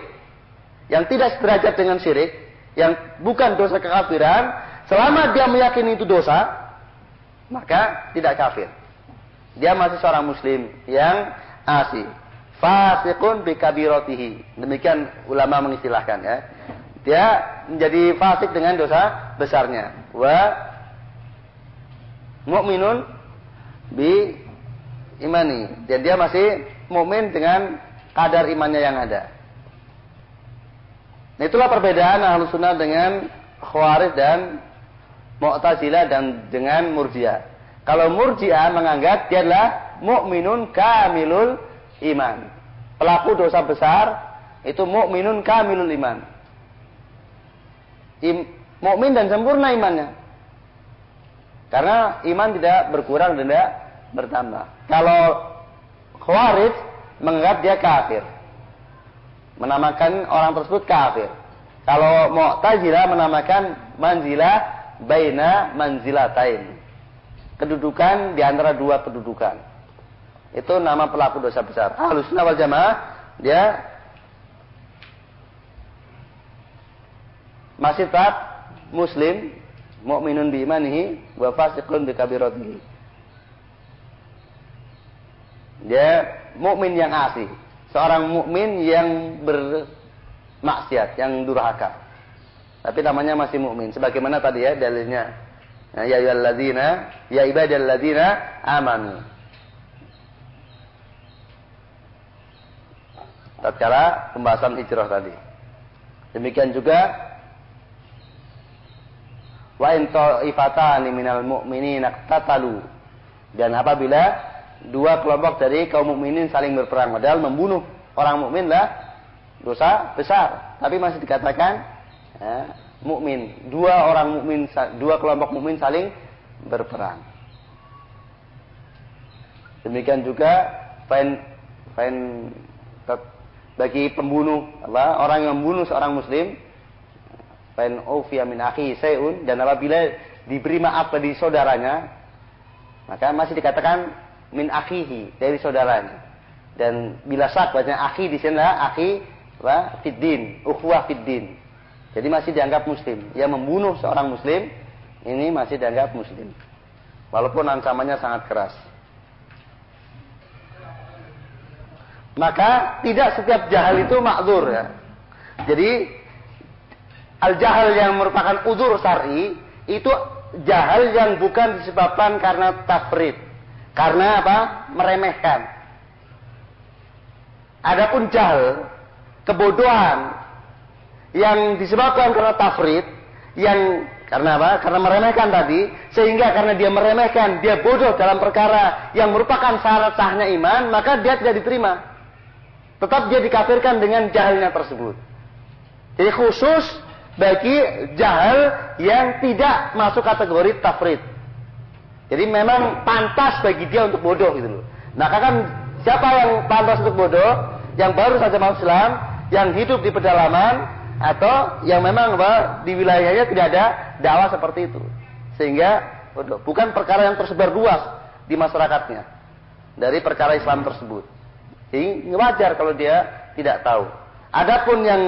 yang tidak sederajat dengan syirik yang bukan dosa kekafiran Selama dia meyakini itu dosa, maka tidak kafir. Dia masih seorang muslim yang asih. Fasikun bikabirotihi. Demikian ulama mengistilahkan ya. Dia menjadi fasik dengan dosa besarnya. Wa mu'minun bi imani. Dan dia masih mukmin dengan kadar imannya yang ada. Nah, itulah perbedaan ahlu sunnah dengan khawarij dan Mu'tazilah dan dengan Murji'ah. Kalau Murji'ah menganggap dia adalah mukminun kamilul iman. Pelaku dosa besar itu mukminun kamilul iman. Im, mukmin dan sempurna imannya. Karena iman tidak berkurang dan tidak bertambah. Kalau Khawarij menganggap dia kafir. Menamakan orang tersebut kafir. Kalau Mu'tazilah menamakan manzilah baina manzilatain. Kedudukan di antara dua kedudukan. Itu nama pelaku dosa besar. Ahlus wal jamaah dia masih tetap muslim, mukminun bi imanihi wa fasiqun bi kabiratihi. Dia mukmin yang asih, seorang mukmin yang bermaksiat, yang durhaka. Tapi namanya masih mukmin. Sebagaimana tadi ya dalilnya. Ya ayyuhalladzina ya ibadalladzina amanu. Tatkala pembahasan hijrah tadi. Demikian juga wa in ta'ifatani minal mu'minina tatalu. Dan apabila dua kelompok dari kaum mukminin saling berperang padahal membunuh orang mukminlah dosa besar, tapi masih dikatakan ya, mukmin. Dua orang mukmin, dua kelompok mukmin saling berperang. Demikian juga fain fain bagi pembunuh apa orang yang membunuh seorang muslim fain ufiya min akhi sayun dan apabila diberi maaf dari saudaranya maka masih dikatakan min akhihi dari saudaranya dan bila sak banyak akhi di sini akhi wa fiddin ukhuwah fiddin jadi masih dianggap muslim. Yang membunuh seorang muslim ini masih dianggap muslim. Walaupun ancamannya sangat keras. Maka tidak setiap jahal itu makzur ya. Jadi al-jahal yang merupakan uzur syar'i itu jahal yang bukan disebabkan karena tafrid. Karena apa? Meremehkan. Adapun jahal, kebodohan, yang disebabkan karena tafrid, yang karena apa? Karena meremehkan tadi, sehingga karena dia meremehkan, dia bodoh dalam perkara yang merupakan syarat sahnya iman, maka dia tidak diterima. Tetap dia dikafirkan dengan jahalnya tersebut. Jadi khusus bagi jahal yang tidak masuk kategori tafrid. Jadi memang pantas bagi dia untuk bodoh gitu loh. Nah kan siapa yang pantas untuk bodoh? Yang baru saja masuk Islam, yang hidup di pedalaman, atau yang memang di wilayahnya tidak ada dakwah seperti itu. Sehingga bukan perkara yang tersebar luas di masyarakatnya dari perkara Islam tersebut. Jadi wajar kalau dia tidak tahu. Adapun yang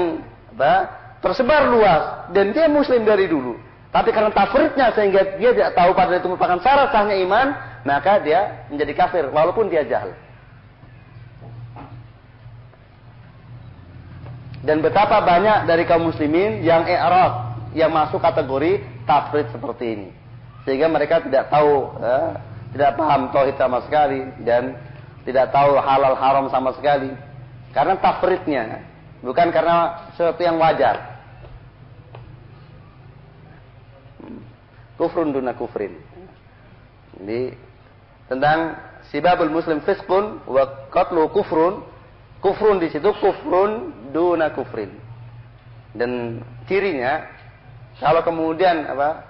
apa, tersebar luas dan dia muslim dari dulu, Tapi karena tafridnya sehingga dia tidak tahu pada itu merupakan syarat sahnya iman, maka dia menjadi kafir walaupun dia jahil. Dan betapa banyak dari kaum muslimin yang i'rad, yang masuk kategori tafrid seperti ini. Sehingga mereka tidak tahu, eh, tidak paham tauhid sama sekali dan tidak tahu halal haram sama sekali. Karena tafridnya, bukan karena sesuatu yang wajar. Kufrun duna kufrin. Jadi tentang sibabul muslim fiskun wa qatlu kufrun Kufrun di situ kufrun duna kufrin. Dan cirinya kalau kemudian apa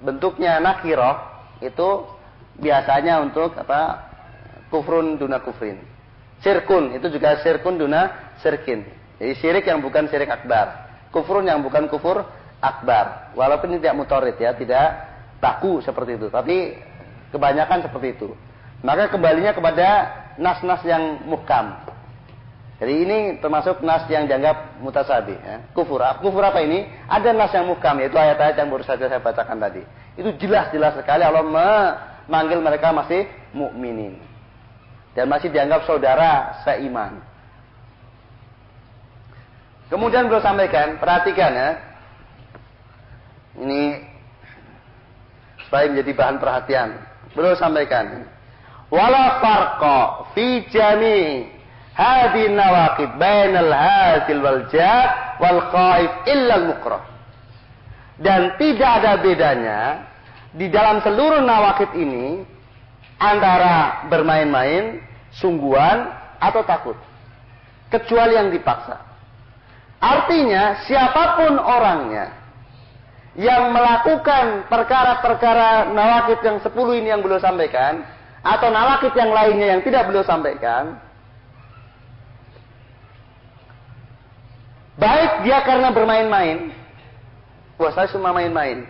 bentuknya nakiroh itu biasanya untuk apa kufrun duna kufrin. Sirkun itu juga sirkun duna sirkin. Jadi syirik yang bukan syirik akbar. Kufrun yang bukan kufur akbar. Walaupun ini tidak mutorid ya, tidak baku seperti itu. Tapi kebanyakan seperti itu. Maka kembalinya kepada nas-nas yang muhkam. Jadi ini termasuk nas yang dianggap mutasabi. Ya. Kufur. Kufur apa ini? Ada nas yang mukam, yaitu ayat-ayat yang baru saja saya bacakan tadi. Itu jelas-jelas sekali Allah memanggil mereka masih mukminin dan masih dianggap saudara seiman. Kemudian beliau sampaikan, perhatikan ya. Ini supaya menjadi bahan perhatian. Beliau sampaikan, wala farqa fi jami' Hadi nawaqid bainal hasil wal jad wal khaif illa al mukrah. Dan tidak ada bedanya di dalam seluruh nawakid ini antara bermain-main, sungguhan atau takut. Kecuali yang dipaksa. Artinya siapa pun orangnya yang melakukan perkara-perkara nawakid yang sepuluh ini yang beliau sampaikan atau nawakid yang lainnya yang tidak beliau sampaikan Baik dia karena bermain-main. Wah saya cuma main-main.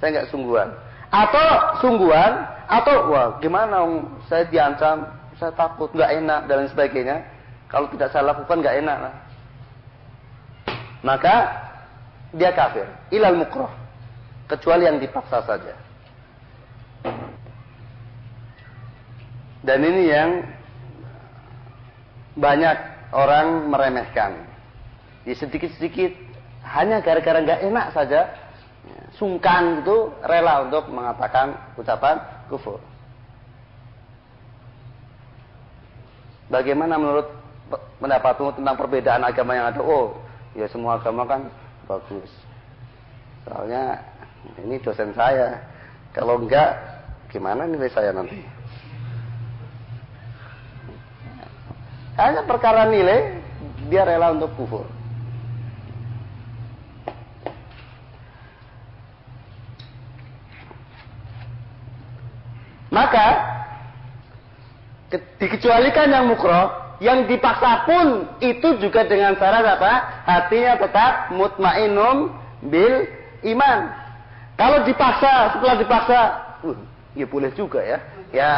Saya nggak sungguhan. Atau sungguhan, atau wah gimana om, saya diancam, saya takut, nggak enak dan sebagainya. Kalau tidak saya lakukan nggak enak lah. Maka dia kafir. Ilal mukroh. Kecuali yang dipaksa saja. Dan ini yang banyak orang meremehkan ya sedikit-sedikit hanya gara-gara nggak enak saja sungkan itu rela untuk mengatakan ucapan kufur. Bagaimana menurut pendapatmu tentang perbedaan agama yang ada? Oh, ya semua agama kan bagus. Soalnya ini dosen saya. Kalau enggak, gimana nilai saya nanti? Hanya perkara nilai, dia rela untuk kufur. Maka dikecualikan yang mukro, yang dipaksa pun itu juga dengan syarat apa? Hatinya tetap mutmainum bil iman. Kalau dipaksa, setelah dipaksa, uh, ya boleh juga ya. Ya,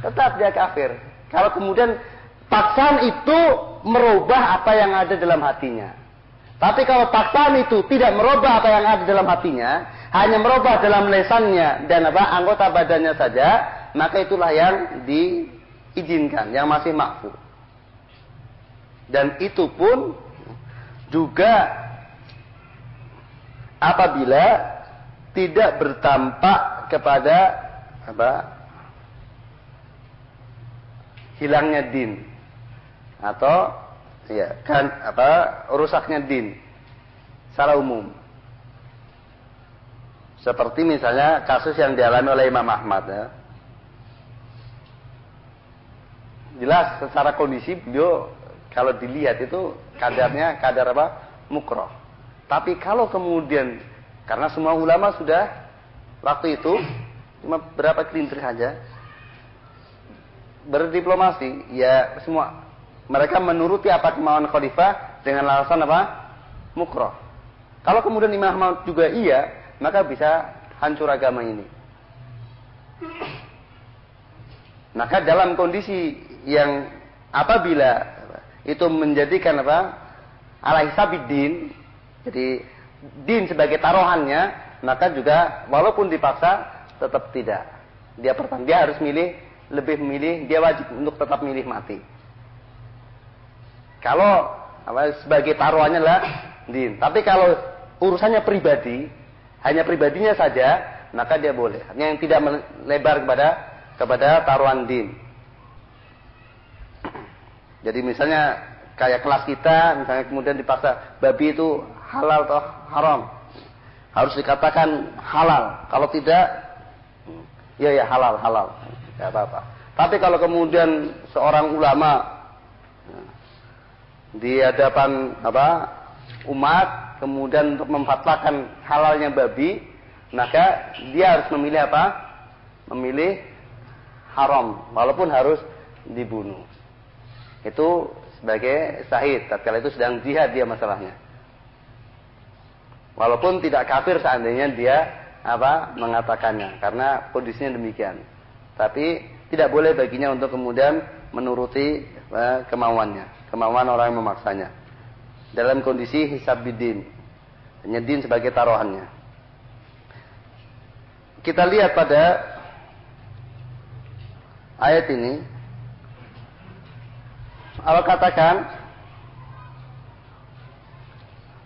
tetap dia kafir. Kalau kemudian paksaan itu merubah apa yang ada dalam hatinya. Tapi kalau paksaan itu tidak merubah apa yang ada dalam hatinya, hanya merubah dalam lesannya dan apa anggota badannya saja, maka itulah yang diizinkan, yang masih makfu. Dan itu pun juga apabila tidak bertampak kepada apa? Hilangnya din. Atau ya kan apa? Rusaknya din. Secara umum. Seperti misalnya kasus yang dialami oleh Imam Ahmad ya. Jelas secara kondisi beliau kalau dilihat itu kadarnya kadar apa? Mukroh. Tapi kalau kemudian karena semua ulama sudah waktu itu cuma berapa kelintir saja berdiplomasi ya semua mereka menuruti apa kemauan khalifah dengan alasan apa? Mukroh. Kalau kemudian Imam Ahmad juga iya, maka bisa hancur agama ini. Maka dalam kondisi yang apabila itu menjadikan apa? Alaihisabidin, jadi din sebagai taruhannya, maka juga walaupun dipaksa tetap tidak. Dia pertama dia harus milih lebih memilih dia wajib untuk tetap milih mati. Kalau apa, sebagai taruhannya adalah din. Tapi kalau urusannya pribadi, hanya pribadinya saja, maka dia boleh. Yang tidak melebar kepada kepada taruhan din. Jadi misalnya kayak kelas kita, misalnya kemudian dipaksa babi itu halal atau haram. Harus dikatakan halal. Kalau tidak, ya ya halal halal, tidak apa-apa. Tapi kalau kemudian seorang ulama di hadapan apa umat kemudian untuk memfatwakan halalnya babi maka dia harus memilih apa memilih haram walaupun harus dibunuh itu sebagai sahid tatkala itu sedang jihad dia masalahnya walaupun tidak kafir seandainya dia apa mengatakannya karena kondisinya demikian tapi tidak boleh baginya untuk kemudian menuruti eh, kemauannya kemauan orang yang memaksanya. Dalam kondisi hisab bidin. Hanya sebagai taruhannya. Kita lihat pada ayat ini. Allah katakan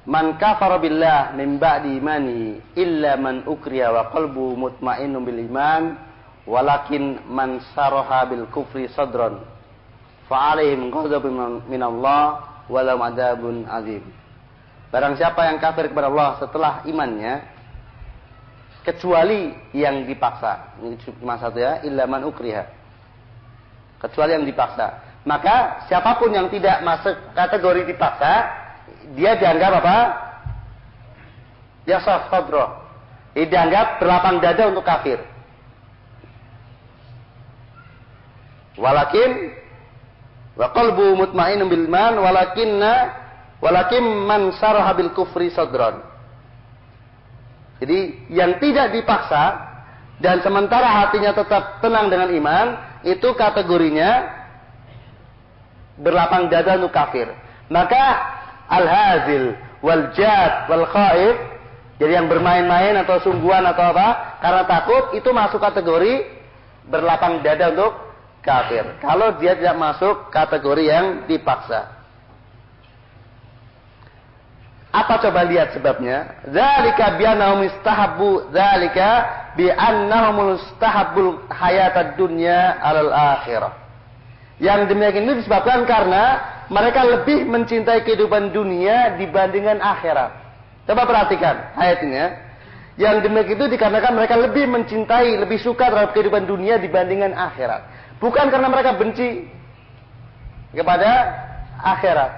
Man kafara billah min ba'di imani illa man ukriya wa qalbu mutmainnun bil iman walakin man saraha bil kufri sadran fa'alaihim ghadabun minallah walau adabun azim. Barang siapa yang kafir kepada Allah setelah imannya kecuali yang dipaksa. Ini cuma satu ya, ilaman ukriha. Kecuali yang dipaksa. Maka siapa pun yang tidak masuk kategori dipaksa, dia dianggap apa? Dia sadro. Dia dianggap berlapang dada untuk kafir. Walakin Wa qalbu mutmainnun bil iman walakinna walakin man saraha bil kufri sadran. Jadi yang tidak dipaksa dan sementara hatinya tetap tenang dengan iman, itu kategorinya berlapang dada untuk kafir. Maka al-hazil wal jad wal khaif jadi yang bermain-main atau sungguhan atau apa karena takut itu masuk kategori berlapang dada untuk kafir. Kalau dia tidak masuk kategori yang dipaksa. Apa coba lihat sebabnya? Zalika bi'annahum istahabbu zalika bi'annahum istahabbul hayatad dunya 'alal akhirah. Yang demikian itu disebabkan karena mereka lebih mencintai kehidupan dunia dibandingkan akhirat. Coba perhatikan ayatnya. Yang demikian itu dikarenakan mereka lebih mencintai, lebih suka terhadap kehidupan dunia dibandingkan akhirat. Bukan karena mereka benci kepada akhirat.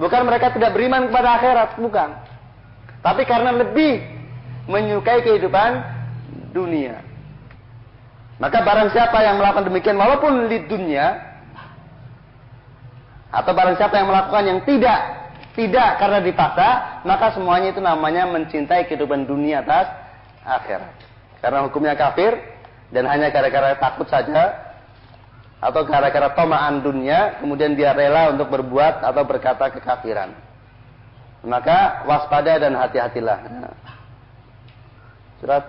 Bukan mereka tidak beriman kepada akhirat, bukan. Tapi karena lebih menyukai kehidupan dunia. Maka barang siapa yang melakukan demikian walaupun di dunia atau barang siapa yang melakukan yang tidak tidak karena dipaksa, maka semuanya itu namanya mencintai kehidupan dunia atas akhirat. Karena hukumnya kafir dan hanya gara-gara takut saja atau gara-gara tomaan dunia kemudian dia rela untuk berbuat atau berkata kekafiran. Maka waspada dan hati-hatilah. Surat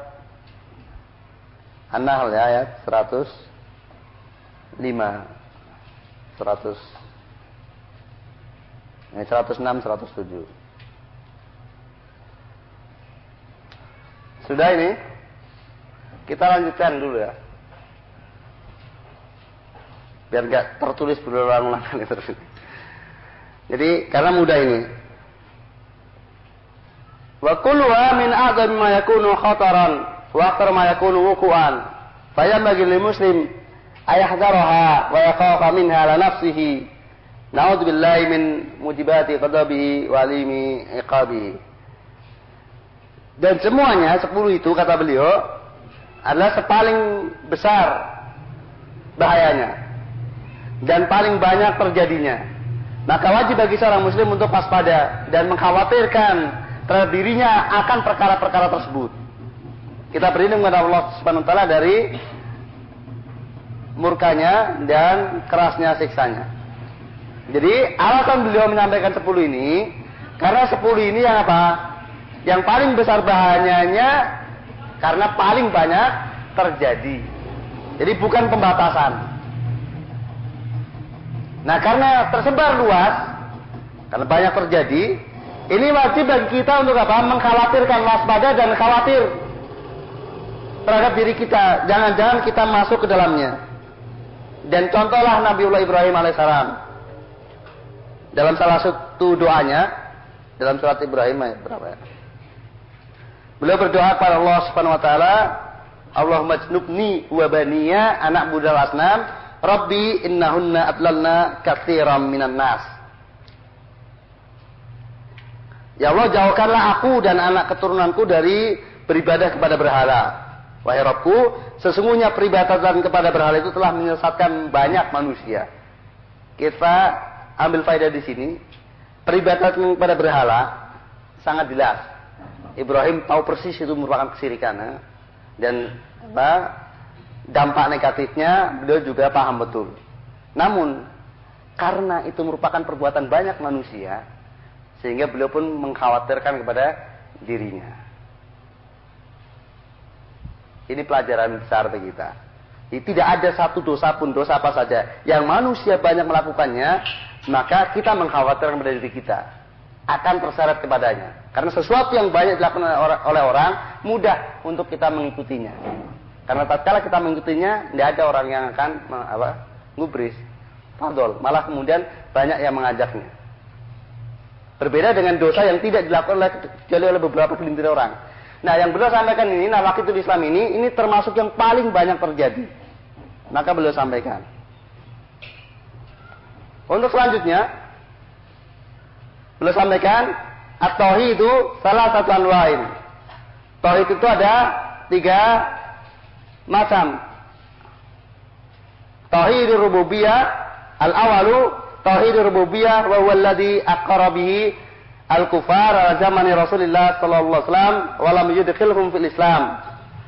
An-Nahl ya ayat 105 100 ini 106 107 sudah ini kita lanjutkan dulu ya biar nggak tertulis berulang-ulang *laughs* kali terus. Jadi karena mudah ini. Wa kulluha min a'zami ma yakunu khataran wa akthar ma yakunu wuqu'an. bagi lil muslim ayahdaraha wa yakhafa minha la nafsihi. Na'udzu billahi min mujibati qadabihi wa alimi. Dan semuanya sepuluh itu kata beliau adalah sepaling besar bahayanya dan paling banyak terjadinya. Maka wajib bagi seorang muslim untuk waspada dan mengkhawatirkan terhadap dirinya akan perkara-perkara tersebut. Kita berlindung kepada Allah Subhanahu wa taala dari murkanya dan kerasnya siksanya. Jadi alasan beliau menyampaikan 10 ini karena 10 ini yang apa? Yang paling besar bahayanya karena paling banyak terjadi. Jadi bukan pembatasan. Nah karena tersebar luas, karena banyak terjadi, ini wajib bagi kita untuk apa? Mengkhawatirkan waspada dan khawatir terhadap diri kita. Jangan-jangan kita masuk ke dalamnya. Dan contohlah Nabiullah Ibrahim alaihissalam. Dalam salah satu doanya, dalam surat Ibrahim berapa ya? Beliau berdoa kepada Allah Subhanahu wa taala, Allahumma jnubni wa baniya anak budal asnam, Rabbi innahunna adlalna katsiran minan nas. Ya Allah jauhkanlah aku dan anak keturunanku dari beribadah kepada berhala. Wahai Rabbku, sesungguhnya peribadatan kepada berhala itu telah menyesatkan banyak manusia. Kita ambil faedah di sini. Peribadatan kepada berhala sangat jelas. Ibrahim tahu persis itu merupakan kesirikan. Ya. Dan apa, dampak negatifnya beliau juga paham betul. Namun, karena itu merupakan perbuatan banyak manusia, sehingga beliau pun mengkhawatirkan kepada dirinya. Ini pelajaran besar bagi kita. Tidak ada satu dosa pun, dosa apa saja, yang manusia banyak melakukannya, maka kita mengkhawatirkan kepada diri kita. Akan terseret kepadanya. Karena sesuatu yang banyak dilakukan oleh orang, mudah untuk kita mengikutinya. Karena tatkala kita mengikutinya, tidak ada orang yang akan apa, ngubris, fadol. Malah kemudian banyak yang mengajaknya. Berbeda dengan dosa yang tidak dilakukan oleh oleh beberapa segelintir orang. Nah, yang beliau sampaikan ini, waktu itu Islam ini, ini termasuk yang paling banyak terjadi. Maka beliau sampaikan. Untuk selanjutnya, beliau sampaikan, atau itu salah satu anwain. Tauhid itu ada tiga macam. Tauhid rububiyah al-awalu tauhid rububiyah wa huwa alladhi aqara bihi al-kufar ala zamani Rasulullah sallallahu alaihi wasallam wa lam yudkhilhum fil Islam.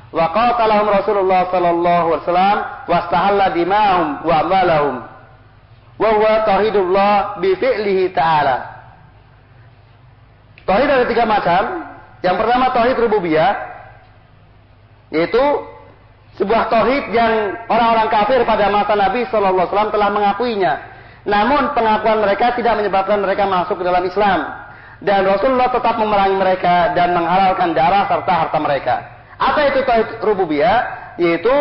Wa qatalahum Rasulullah sallallahu alaihi wasallam wa istahalla dima'hum wa amwalahum. Wa tauhidullah bi ta'ala. Tauhid ada tiga macam. Yang pertama tauhid rububiyah yaitu sebuah tauhid yang orang-orang kafir pada masa Nabi sallallahu alaihi wasallam telah mengakuinya namun pengakuan mereka tidak menyebabkan mereka masuk ke dalam Islam. Dan Rasulullah tetap memerangi mereka dan menghalalkan darah serta harta mereka. Apa itu tauhid rububiyah? Yaitu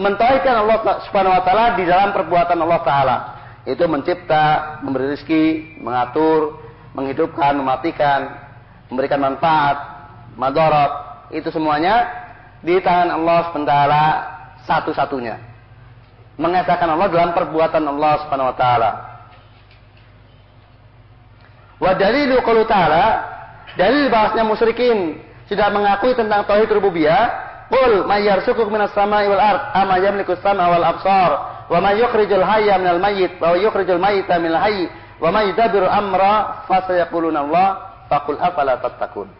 mentauhidkan Allah Subhanahu wa taala di dalam perbuatan Allah taala. Itu mencipta, memberi rezeki, mengatur, menghidupkan, mematikan, memberikan manfaat, madarat, itu semuanya di tangan Allah SWT satu-satunya. Mengesahkan Allah dalam perbuatan Allah Subhanahu wa taala. Wa dalilu ta'ala dalil bahasnya musyrikin sudah mengakui tentang tauhid rububiyah. Qul may yarzuqukum minas sama'i wal ard amma yamliku as-sam'a wal absar wa yukhrijul hayya minal mayyit wa yukhrijul mayyita minal hayy wa yudabbiru amra Allah faqul afala tattaqun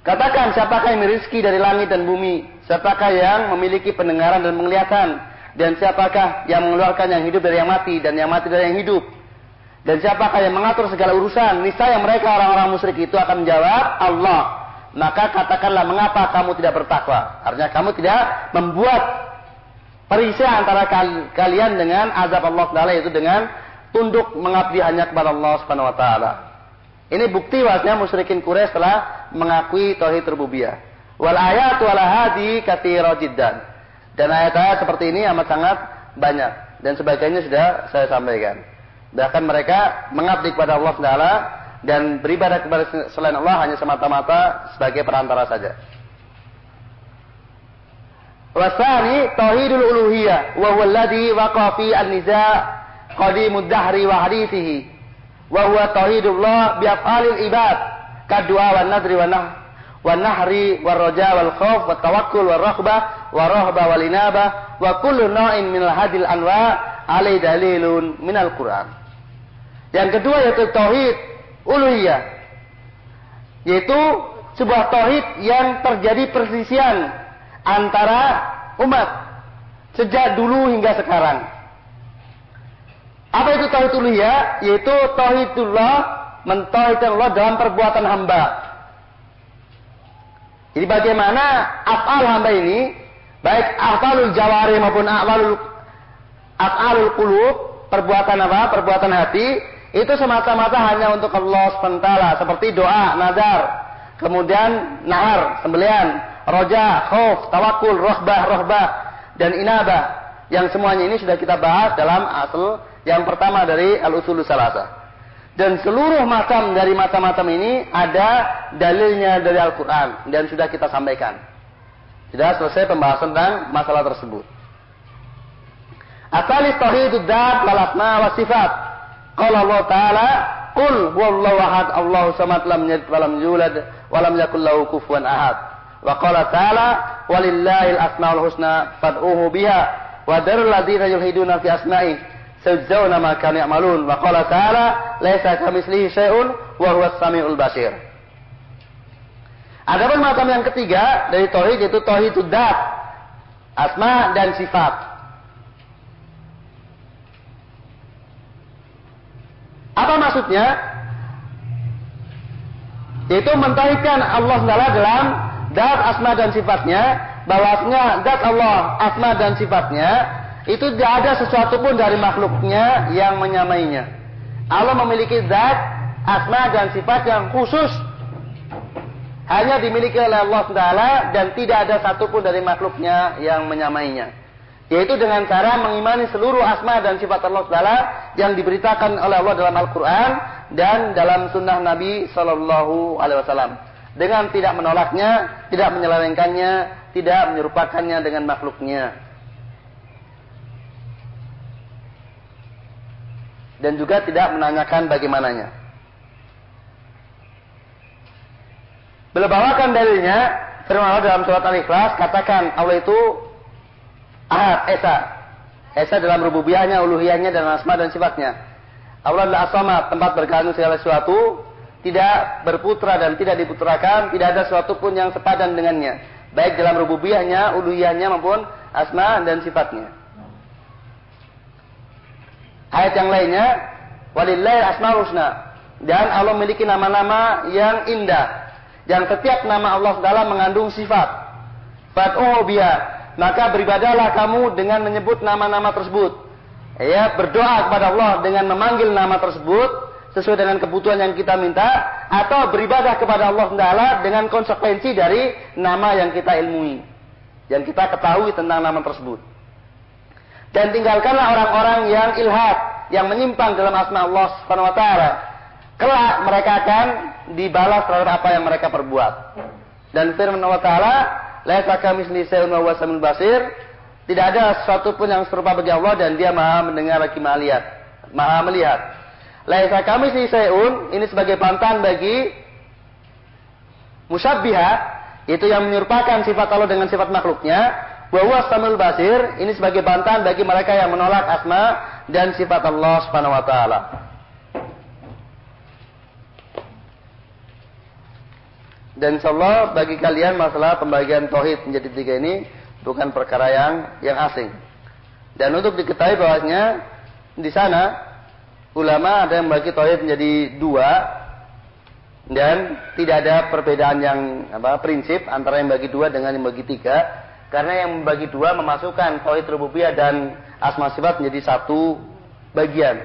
Katakan siapakah yang rezeki dari langit dan bumi siapakah yang memiliki pendengaran dan penglihatan dan siapakah yang mengeluarkan yang hidup dari yang mati dan yang mati dari yang hidup? Dan siapakah yang mengatur segala urusan? Niscaya mereka orang-orang musyrik itu akan menjawab Allah. Maka katakanlah mengapa kamu tidak bertakwa? Artinya kamu tidak membuat perisai antara kalian dengan azab Allah Taala itu dengan tunduk mengabdi hanya kepada Allah Subhanahu wa taala. Ini bukti bahwasanya musyrikin Quraisy telah mengakui tauhid rububiyah. Wal ayatu ala hadi katsira jiddan. Dan ayat-ayat seperti ini amat sangat banyak dan sebagainya sudah saya sampaikan. Bahkan mereka mengabdi kepada Allah Taala dan beribadah kepada selain Allah hanya semata-mata sebagai perantara saja. Wasani tauhidul uluhiyah wa huwa alladhi waqa fi an-niza' qadimud dahri wa hadithihi wa huwa tauhidullah bi af'alil ibad kadua wa nadri wa nah wa nahri wa raja wal khauf wa tawakkul wa rahba wa rahba wal inaba wa kullu na'in min al hadil anwa alai dalilun min al Quran. Yang kedua yaitu tauhid uluhiyah. Yaitu sebuah tauhid yang terjadi persisian antara umat sejak dulu hingga sekarang apa itu tauhid uluhiyah yaitu tauhidullah mentauhidkan Allah dalam perbuatan hamba Jadi bagaimana afal hamba ini, baik afalul jawari maupun afalul afalul qulub, perbuatan apa? Perbuatan hati, itu semata-mata hanya untuk Allah SWT. Seperti doa, nazar, kemudian nahar, sembelian, roja, khauf, tawakul, rohbah, rohbah, dan inabah. Yang semuanya ini sudah kita bahas dalam asal yang pertama dari al-usul salasa. Dan seluruh macam dari macam-macam ini ada dalilnya dari Al-Quran. Dan sudah kita sampaikan. Sudah selesai pembahasan tentang masalah tersebut. Asalis tauhidud dat wal asma wa sifat. Qala Allah Ta'ala, "Qul huwallahu ahad, Allahu samad, lam yalid wa lam yulad wa lam yakul lahu ahad." Wa qala ta'ala, "Walillahil asmaul husna fad'uhu biha wa darul ladzina yulhiduna fi asma'i Sejauh ma kanu ya'malun. Wa qala ta'ala, "Laisa kamitslihi syai'un wa huwas samiul basir." Adapun macam yang ketiga dari tauhid yaitu tauhidud dat. Asma dan sifat. Apa maksudnya? Mentauhidkan Allah Taala dalam dat asma dan sifatnya, bahwasanya dat Allah asma dan sifatnya itu tidak ada sesuatu pun dari makhluknya yang menyamainya. Allah memiliki zat, asma dan sifat yang khusus hanya dimiliki oleh Allah Taala dan tidak ada satupun dari makhluknya yang menyamainya. Yaitu dengan cara mengimani seluruh asma dan sifat Allah Taala yang diberitakan oleh Allah dalam Al-Quran dan dalam sunnah Nabi Shallallahu Alaihi Wasallam. Dengan tidak menolaknya, tidak menyelewengkannya, tidak menyerupakannya dengan makhluknya. dan juga tidak menanyakan bagaimananya. Beliau bawakan dalilnya firman Allah dalam surat Al-Ikhlas katakan Allah itu Ahad, Esa. Esa dalam rububiyahnya, uluhiyahnya dan asma dan sifatnya. Allah adalah asama, tempat bergantung segala sesuatu, tidak berputra dan tidak diputrakan, tidak ada sesuatu pun yang sepadan dengannya. Baik dalam rububiyahnya, uluhiyahnya maupun asma dan sifatnya. Ayat yang lainnya, walillahi asmaul husna. Dan Allah memiliki nama-nama yang indah. Yang setiap nama Allah dalam mengandung sifat. Fat'uhu biha. Maka beribadahlah kamu dengan menyebut nama-nama tersebut. Ya, berdoa kepada Allah dengan memanggil nama tersebut sesuai dengan kebutuhan yang kita minta atau beribadah kepada Allah Taala dengan konsekuensi dari nama yang kita ilmui, yang kita ketahui tentang nama tersebut. Dan tinggalkanlah orang-orang yang ilhad, yang menyimpang dalam asma Allah Subhanahu wa taala. Kelak mereka akan dibalas terhadap apa yang mereka perbuat. Dan firman Allah taala, "Laisa kamitsli syai'un basir." Tidak ada sesuatu pun yang serupa bagi Allah dan Dia Maha mendengar lagi Maha lihat. Maha melihat. Laisa kamitsli syai'un ini sebagai pantan bagi musyabbiha itu yang menyerupakan sifat Allah dengan sifat makhluknya bahwa samul basir ini sebagai bantahan bagi mereka yang menolak asma dan sifat Allah Subhanahu wa taala. Dan insyaallah bagi kalian masalah pembagian tauhid menjadi tiga ini bukan perkara yang yang asing. Dan untuk diketahui bahwasanya di sana ulama ada yang bagi tauhid menjadi dua dan tidak ada perbedaan yang apa prinsip antara yang bagi dua dengan yang bagi tiga karena yang membagi dua memasukkan tauhid rububiyah dan asma sifat menjadi satu bagian.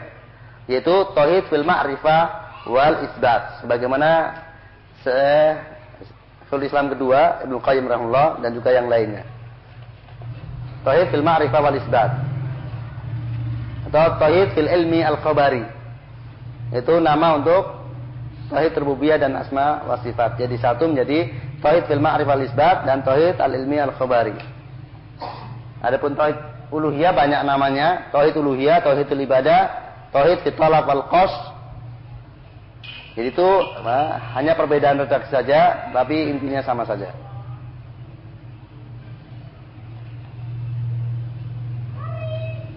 Yaitu tauhid fil ma'rifah wal isbat. Sebagaimana Sul Islam kedua Ibnu Qayyim rahimahullah dan juga yang lainnya. Tauhid fil ma'rifah wal isbat. Atau tauhid fil ilmi al-khabari. Itu nama untuk tauhid rububiyah dan asma wa sifat. Jadi satu menjadi tauhid fil ma'rif al isbat dan tauhid al ilmi al khabari. Adapun tauhid uluhiyah banyak namanya, tauhid uluhiyah, tauhid ibadah, tauhid fitalab al qas. Jadi itu nah, hanya perbedaan redaksi saja, tapi intinya sama saja.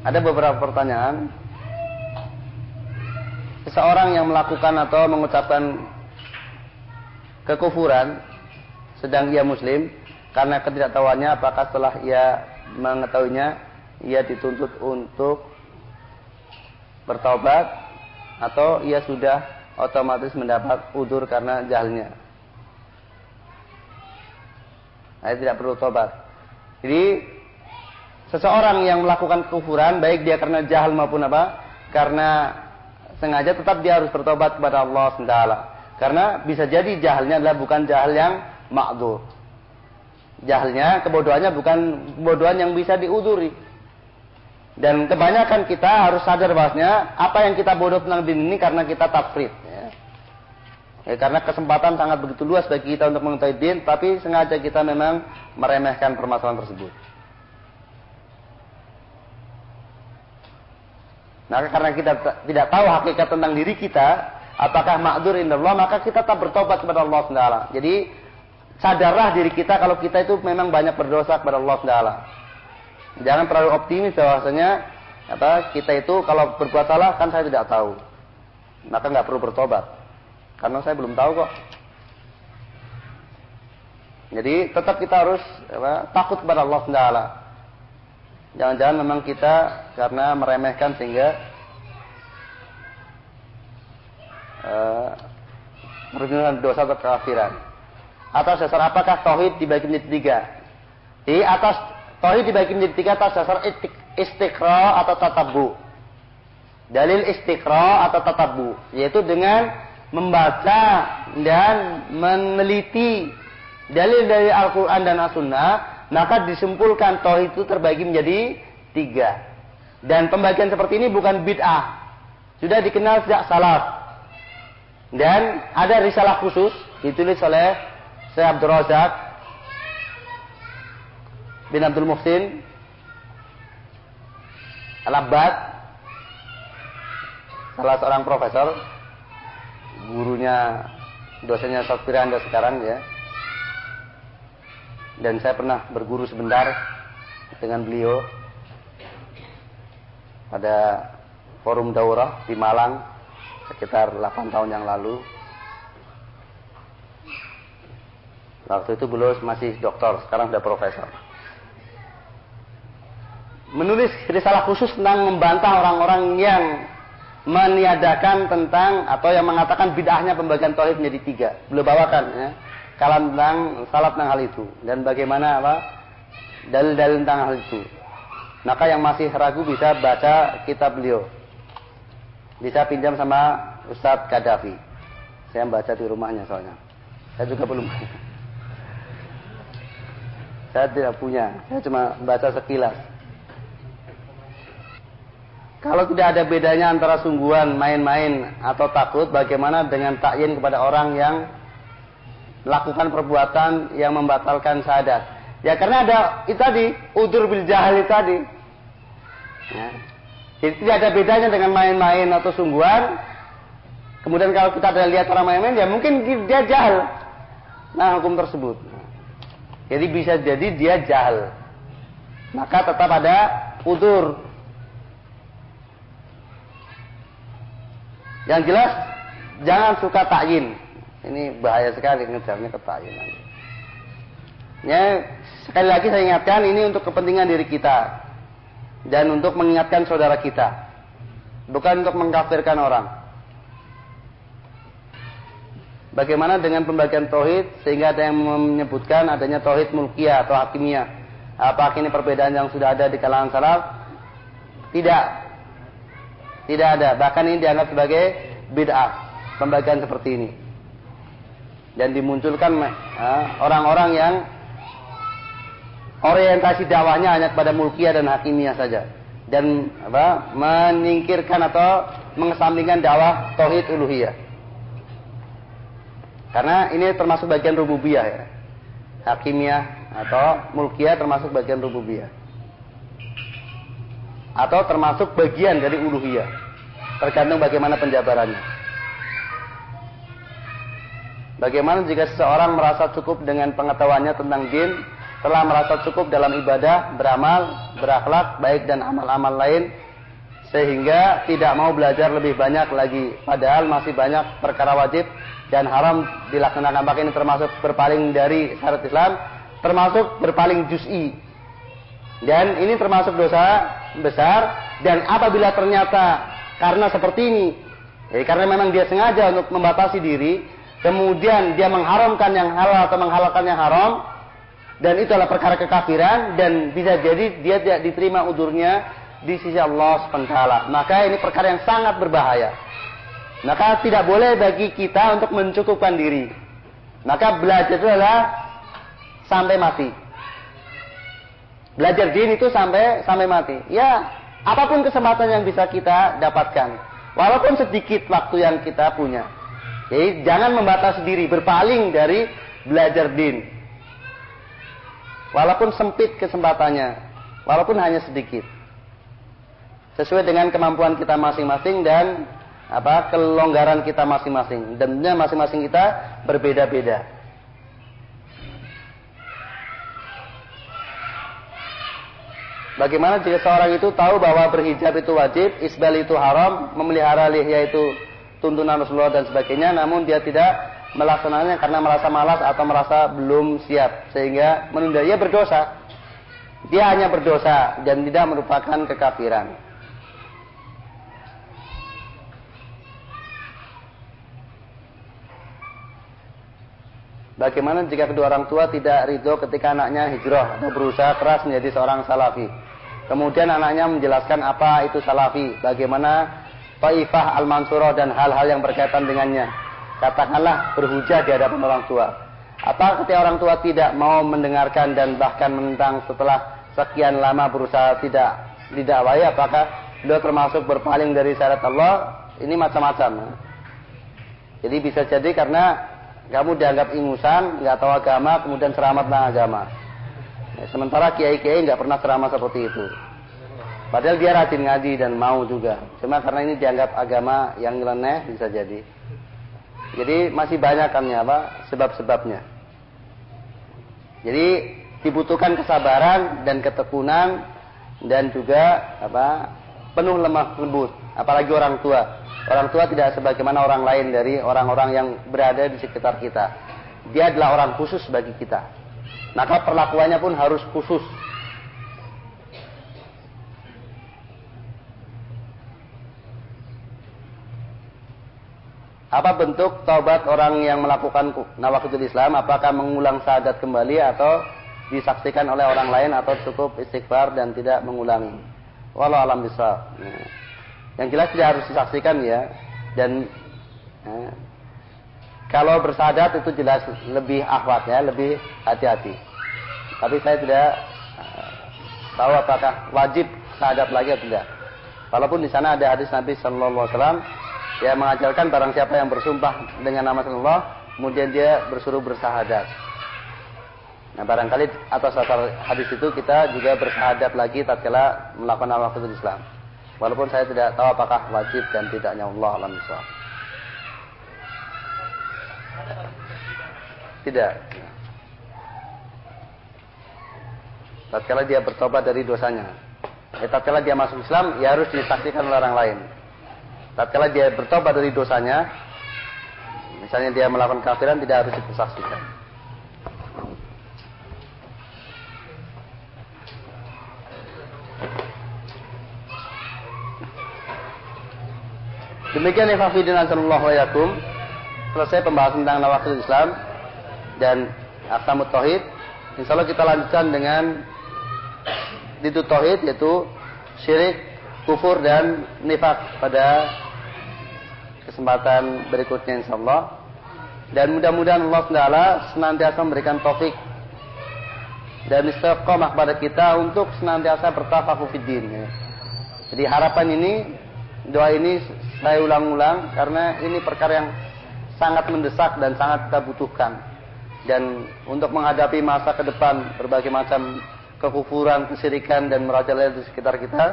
Ada beberapa pertanyaan. Seseorang yang melakukan atau mengucapkan kekufuran sedang ia muslim karena ketidaktahuannya apakah setelah ia mengetahuinya ia dituntut untuk bertobat atau ia sudah otomatis mendapat udur karena jahalnya. Nah, tidak perlu tobat. Jadi seseorang yang melakukan kekufuran baik dia karena jahil maupun apa? Karena sengaja tetap dia harus bertobat kepada Allah SWT. Karena bisa jadi jahalnya adalah bukan jahil yang makdur. Jahilnya, kebodohannya bukan kebodohan yang bisa diuduri. Dan kebanyakan kita harus sadar bahwasanya apa yang kita bodoh tentang din ini karena kita tafrid. Ya. ya. karena kesempatan sangat begitu luas bagi kita untuk mengetahui din, tapi sengaja kita memang meremehkan permasalahan tersebut. Nah, karena kita tidak tahu hakikat tentang diri kita, apakah makdur Allah, maka kita tak bertobat kepada Allah Taala. Jadi sadarlah diri kita kalau kita itu memang banyak berdosa kepada Allah Taala. Jangan terlalu optimis bahwasanya apa kita itu kalau berbuat salah kan saya tidak tahu. Maka nggak perlu bertobat. Karena saya belum tahu kok. Jadi tetap kita harus apa, takut kepada Allah Taala. Jangan-jangan memang kita karena meremehkan sehingga uh, dosa atau kekafiran. Atas dasar apakah tauhid dibagi menjadi tiga? Di atas Tauhid dibagi menjadi tiga atas dasar istiqra atau tatabu. Dalil istiqra atau tatabu, yaitu dengan membaca dan meneliti dalil dari Al-Quran dan As-Sunnah, maka disimpulkan tauhid itu terbagi menjadi tiga. Dan pembagian seperti ini bukan bid'ah. Sudah dikenal sejak salaf. Dan ada risalah khusus ditulis oleh Syekh Abdul Razak bin Abdul Muhsin Al-Abbad salah seorang profesor gurunya dosennya Sofiranda sekarang ya dan saya pernah berguru sebentar dengan beliau pada forum daurah di Malang sekitar 8 tahun yang lalu. Waktu itu beliau masih doktor sekarang sudah profesor. Menulis risalah khusus tentang membantah orang-orang yang meniadakan tentang atau yang mengatakan bid'ahnya pembagian tauhid menjadi tiga. Beliau bawakan ya, kalam tentang salat tentang hal itu dan bagaimana apa dalil-dalil tentang hal itu. Maka yang masih ragu bisa baca kitab beliau. Bisa pinjam sama Ustadz Kadafi. Saya baca di rumahnya soalnya. Saya juga belum. *laughs* Saya tidak punya. Saya cuma baca sekilas. Kalau tidak ada bedanya antara sungguhan, main-main atau takut, bagaimana dengan takyin kepada orang yang melakukan perbuatan yang membatalkan syahadat? Ya karena ada itu tadi, udur bil jahil itu tadi. Ya. Jadi tidak ada bedanya dengan main-main atau sungguhan. Kemudian kalau kita ada lihat orang main-main, ya mungkin dia jahil. Nah hukum tersebut. Jadi bisa jadi dia jahil. Maka tetap ada udur Yang jelas jangan suka takyin. Ini bahaya sekali ngejarnya ke takyin. Ya, sekali lagi saya ingatkan ini untuk kepentingan diri kita dan untuk mengingatkan saudara kita. Bukan untuk mengkafirkan orang. Bagaimana dengan pembagian tauhid sehingga ada yang menyebutkan adanya tauhid mulkiyah atau hakimiyah? Apa ini perbedaan yang sudah ada di kalangan salaf? Tidak. Tidak ada. Bahkan ini dianggap sebagai bid'ah. Pembagian seperti ini. Dan dimunculkan orang-orang yang orientasi dakwahnya hanya kepada mulkiyah dan hakimiyah saja. Dan apa, menyingkirkan atau mengesampingkan dakwah tauhid uluhiyah. Karena ini termasuk bagian rububiyah ya. Hakimiyah atau mulkiyah termasuk bagian rububiyah atau termasuk bagian dari uluhiyah. Tergantung bagaimana penjabarannya. Bagaimana jika seseorang merasa cukup dengan pengetahuannya tentang din, telah merasa cukup dalam ibadah, beramal, berakhlak, baik dan amal-amal lain, sehingga tidak mau belajar lebih banyak lagi. Padahal masih banyak perkara wajib dan haram dilaksanakan. Maka ini termasuk berpaling dari syarat Islam, termasuk berpaling juz'i. Dan ini termasuk dosa besar dan apabila ternyata karena seperti ini jadi karena memang dia sengaja untuk membatasi diri kemudian dia mengharamkan yang halal atau menghalalkan yang haram dan itu adalah perkara kekafiran dan bisa jadi dia tidak diterima udurnya di sisi Allah SWT. Maka ini perkara yang sangat berbahaya. Maka tidak boleh bagi kita untuk mencukupkan diri. Maka belajar itu adalah sampai mati. Belajar din itu sampai sampai mati. Ya, apa pun kesempatan yang bisa kita dapatkan. Walaupun sedikit waktu yang kita punya. Jadi jangan membatasi diri, berpaling dari belajar din. Walaupun sempit kesempatannya, walaupun hanya sedikit. Sesuai dengan kemampuan kita masing-masing dan apa kelonggaran kita masing-masing. Dan masing-masing kita berbeda-beda. Bagaimana jika seorang itu tahu bahwa berhijab itu wajib, isbal itu haram, memelihara lihya itu tuntunan Rasulullah dan sebagainya, namun dia tidak melaksanakannya karena merasa malas atau merasa belum siap sehingga menunda. Ia berdosa. Dia hanya berdosa dan tidak merupakan kekafiran. Bagaimana jika kedua orang tua tidak ridho ketika anaknya hijrah atau berusaha keras menjadi seorang salafi? Kemudian anaknya menjelaskan apa itu salafi, bagaimana Taifah al-Mansurah dan hal-hal yang berkaitan dengannya katakanlah berhujah di hadapan orang tua. Apa ketika orang tua tidak mau mendengarkan dan bahkan menentang setelah sekian lama berusaha tidak didakwai, apakah beliau termasuk berpaling dari syariat Allah? Ini macam-macam. Jadi bisa jadi karena kamu dianggap ingusan, nggak tahu agama, kemudian ceramah tentang agama. Sementara kiai-kiai nggak pernah ceramah seperti itu. Padahal dia rajin ngaji dan mau juga. Cuma karena ini dianggap agama yang nyeleneh bisa jadi. Jadi masih banyak kan ya apa sebab-sebabnya. Jadi dibutuhkan kesabaran dan ketekunan dan juga apa penuh lemah lembut. Apalagi orang tua. Orang tua tidak sebagaimana orang lain dari orang-orang yang berada di sekitar kita. Dia adalah orang khusus bagi kita. Maka perlakuannya pun harus khusus. Apa bentuk taubat orang yang melakukan nawakidul Islam? Apakah mengulang syahadat kembali atau disaksikan oleh orang lain atau cukup istighfar dan tidak mengulangi? Walau alam bisa. Ya. Yang jelas tidak harus disaksikan ya. Dan ya, kalau bersahadat itu jelas lebih ahwat ya, lebih hati-hati. Tapi saya tidak uh, tahu apakah wajib syahadat lagi atau tidak. Walaupun di sana ada hadis Nabi Sallallahu Alaihi Wasallam Ya mengajarkan barang siapa yang bersumpah dengan nama Allah, kemudian dia bersuruh bersahadat. Nah barangkali atas dasar hadis itu kita juga bersahadat lagi tatkala melakukan waktu Islam. Walaupun saya tidak tahu apakah wajib dan tidaknya Allah alam Islam. Tidak. Tatkala dia bertobat dari dosanya. Ya, tatkala dia masuk Islam, ya harus disaksikan oleh orang lain tatkala dia bertobat dari dosanya, misalnya dia melakukan kafiran tidak harus dipersaksikan. Demikian Ifafidin Azalullah wa yakum. Selesai pembahasan tentang nawakil Islam dan Aksamut Tauhid. Insya Allah kita lanjutkan dengan Ditu Tauhid yaitu syirik, kufur dan nifak pada kesempatan berikutnya insya Allah. Dan mudah-mudahan Allah Taala senantiasa memberikan taufik dan istiqomah pada kita untuk senantiasa bertafakuh fiddin. Jadi harapan ini, doa ini saya ulang-ulang karena ini perkara yang sangat mendesak dan sangat kita butuhkan. Dan untuk menghadapi masa ke depan berbagai macam kekufuran, kesirikan dan merajalela di sekitar kita,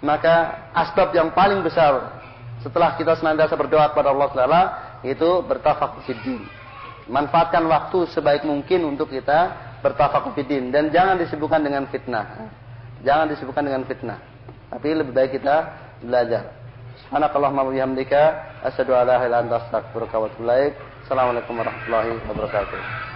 maka asbab yang paling besar setelah kita senantiasa berdoa kepada Allah Taala itu bertafakuh fiddin. Manfaatkan waktu sebaik mungkin untuk kita bertafakuh fiddin dan jangan disibukkan dengan fitnah. Jangan disibukkan dengan fitnah. Tapi lebih baik kita belajar. Subhanakallahumma wa bihamdika asyhadu an la ilaha illa anta astaghfiruka wa atubu. Assalamualaikum warahmatullahi wabarakatuh.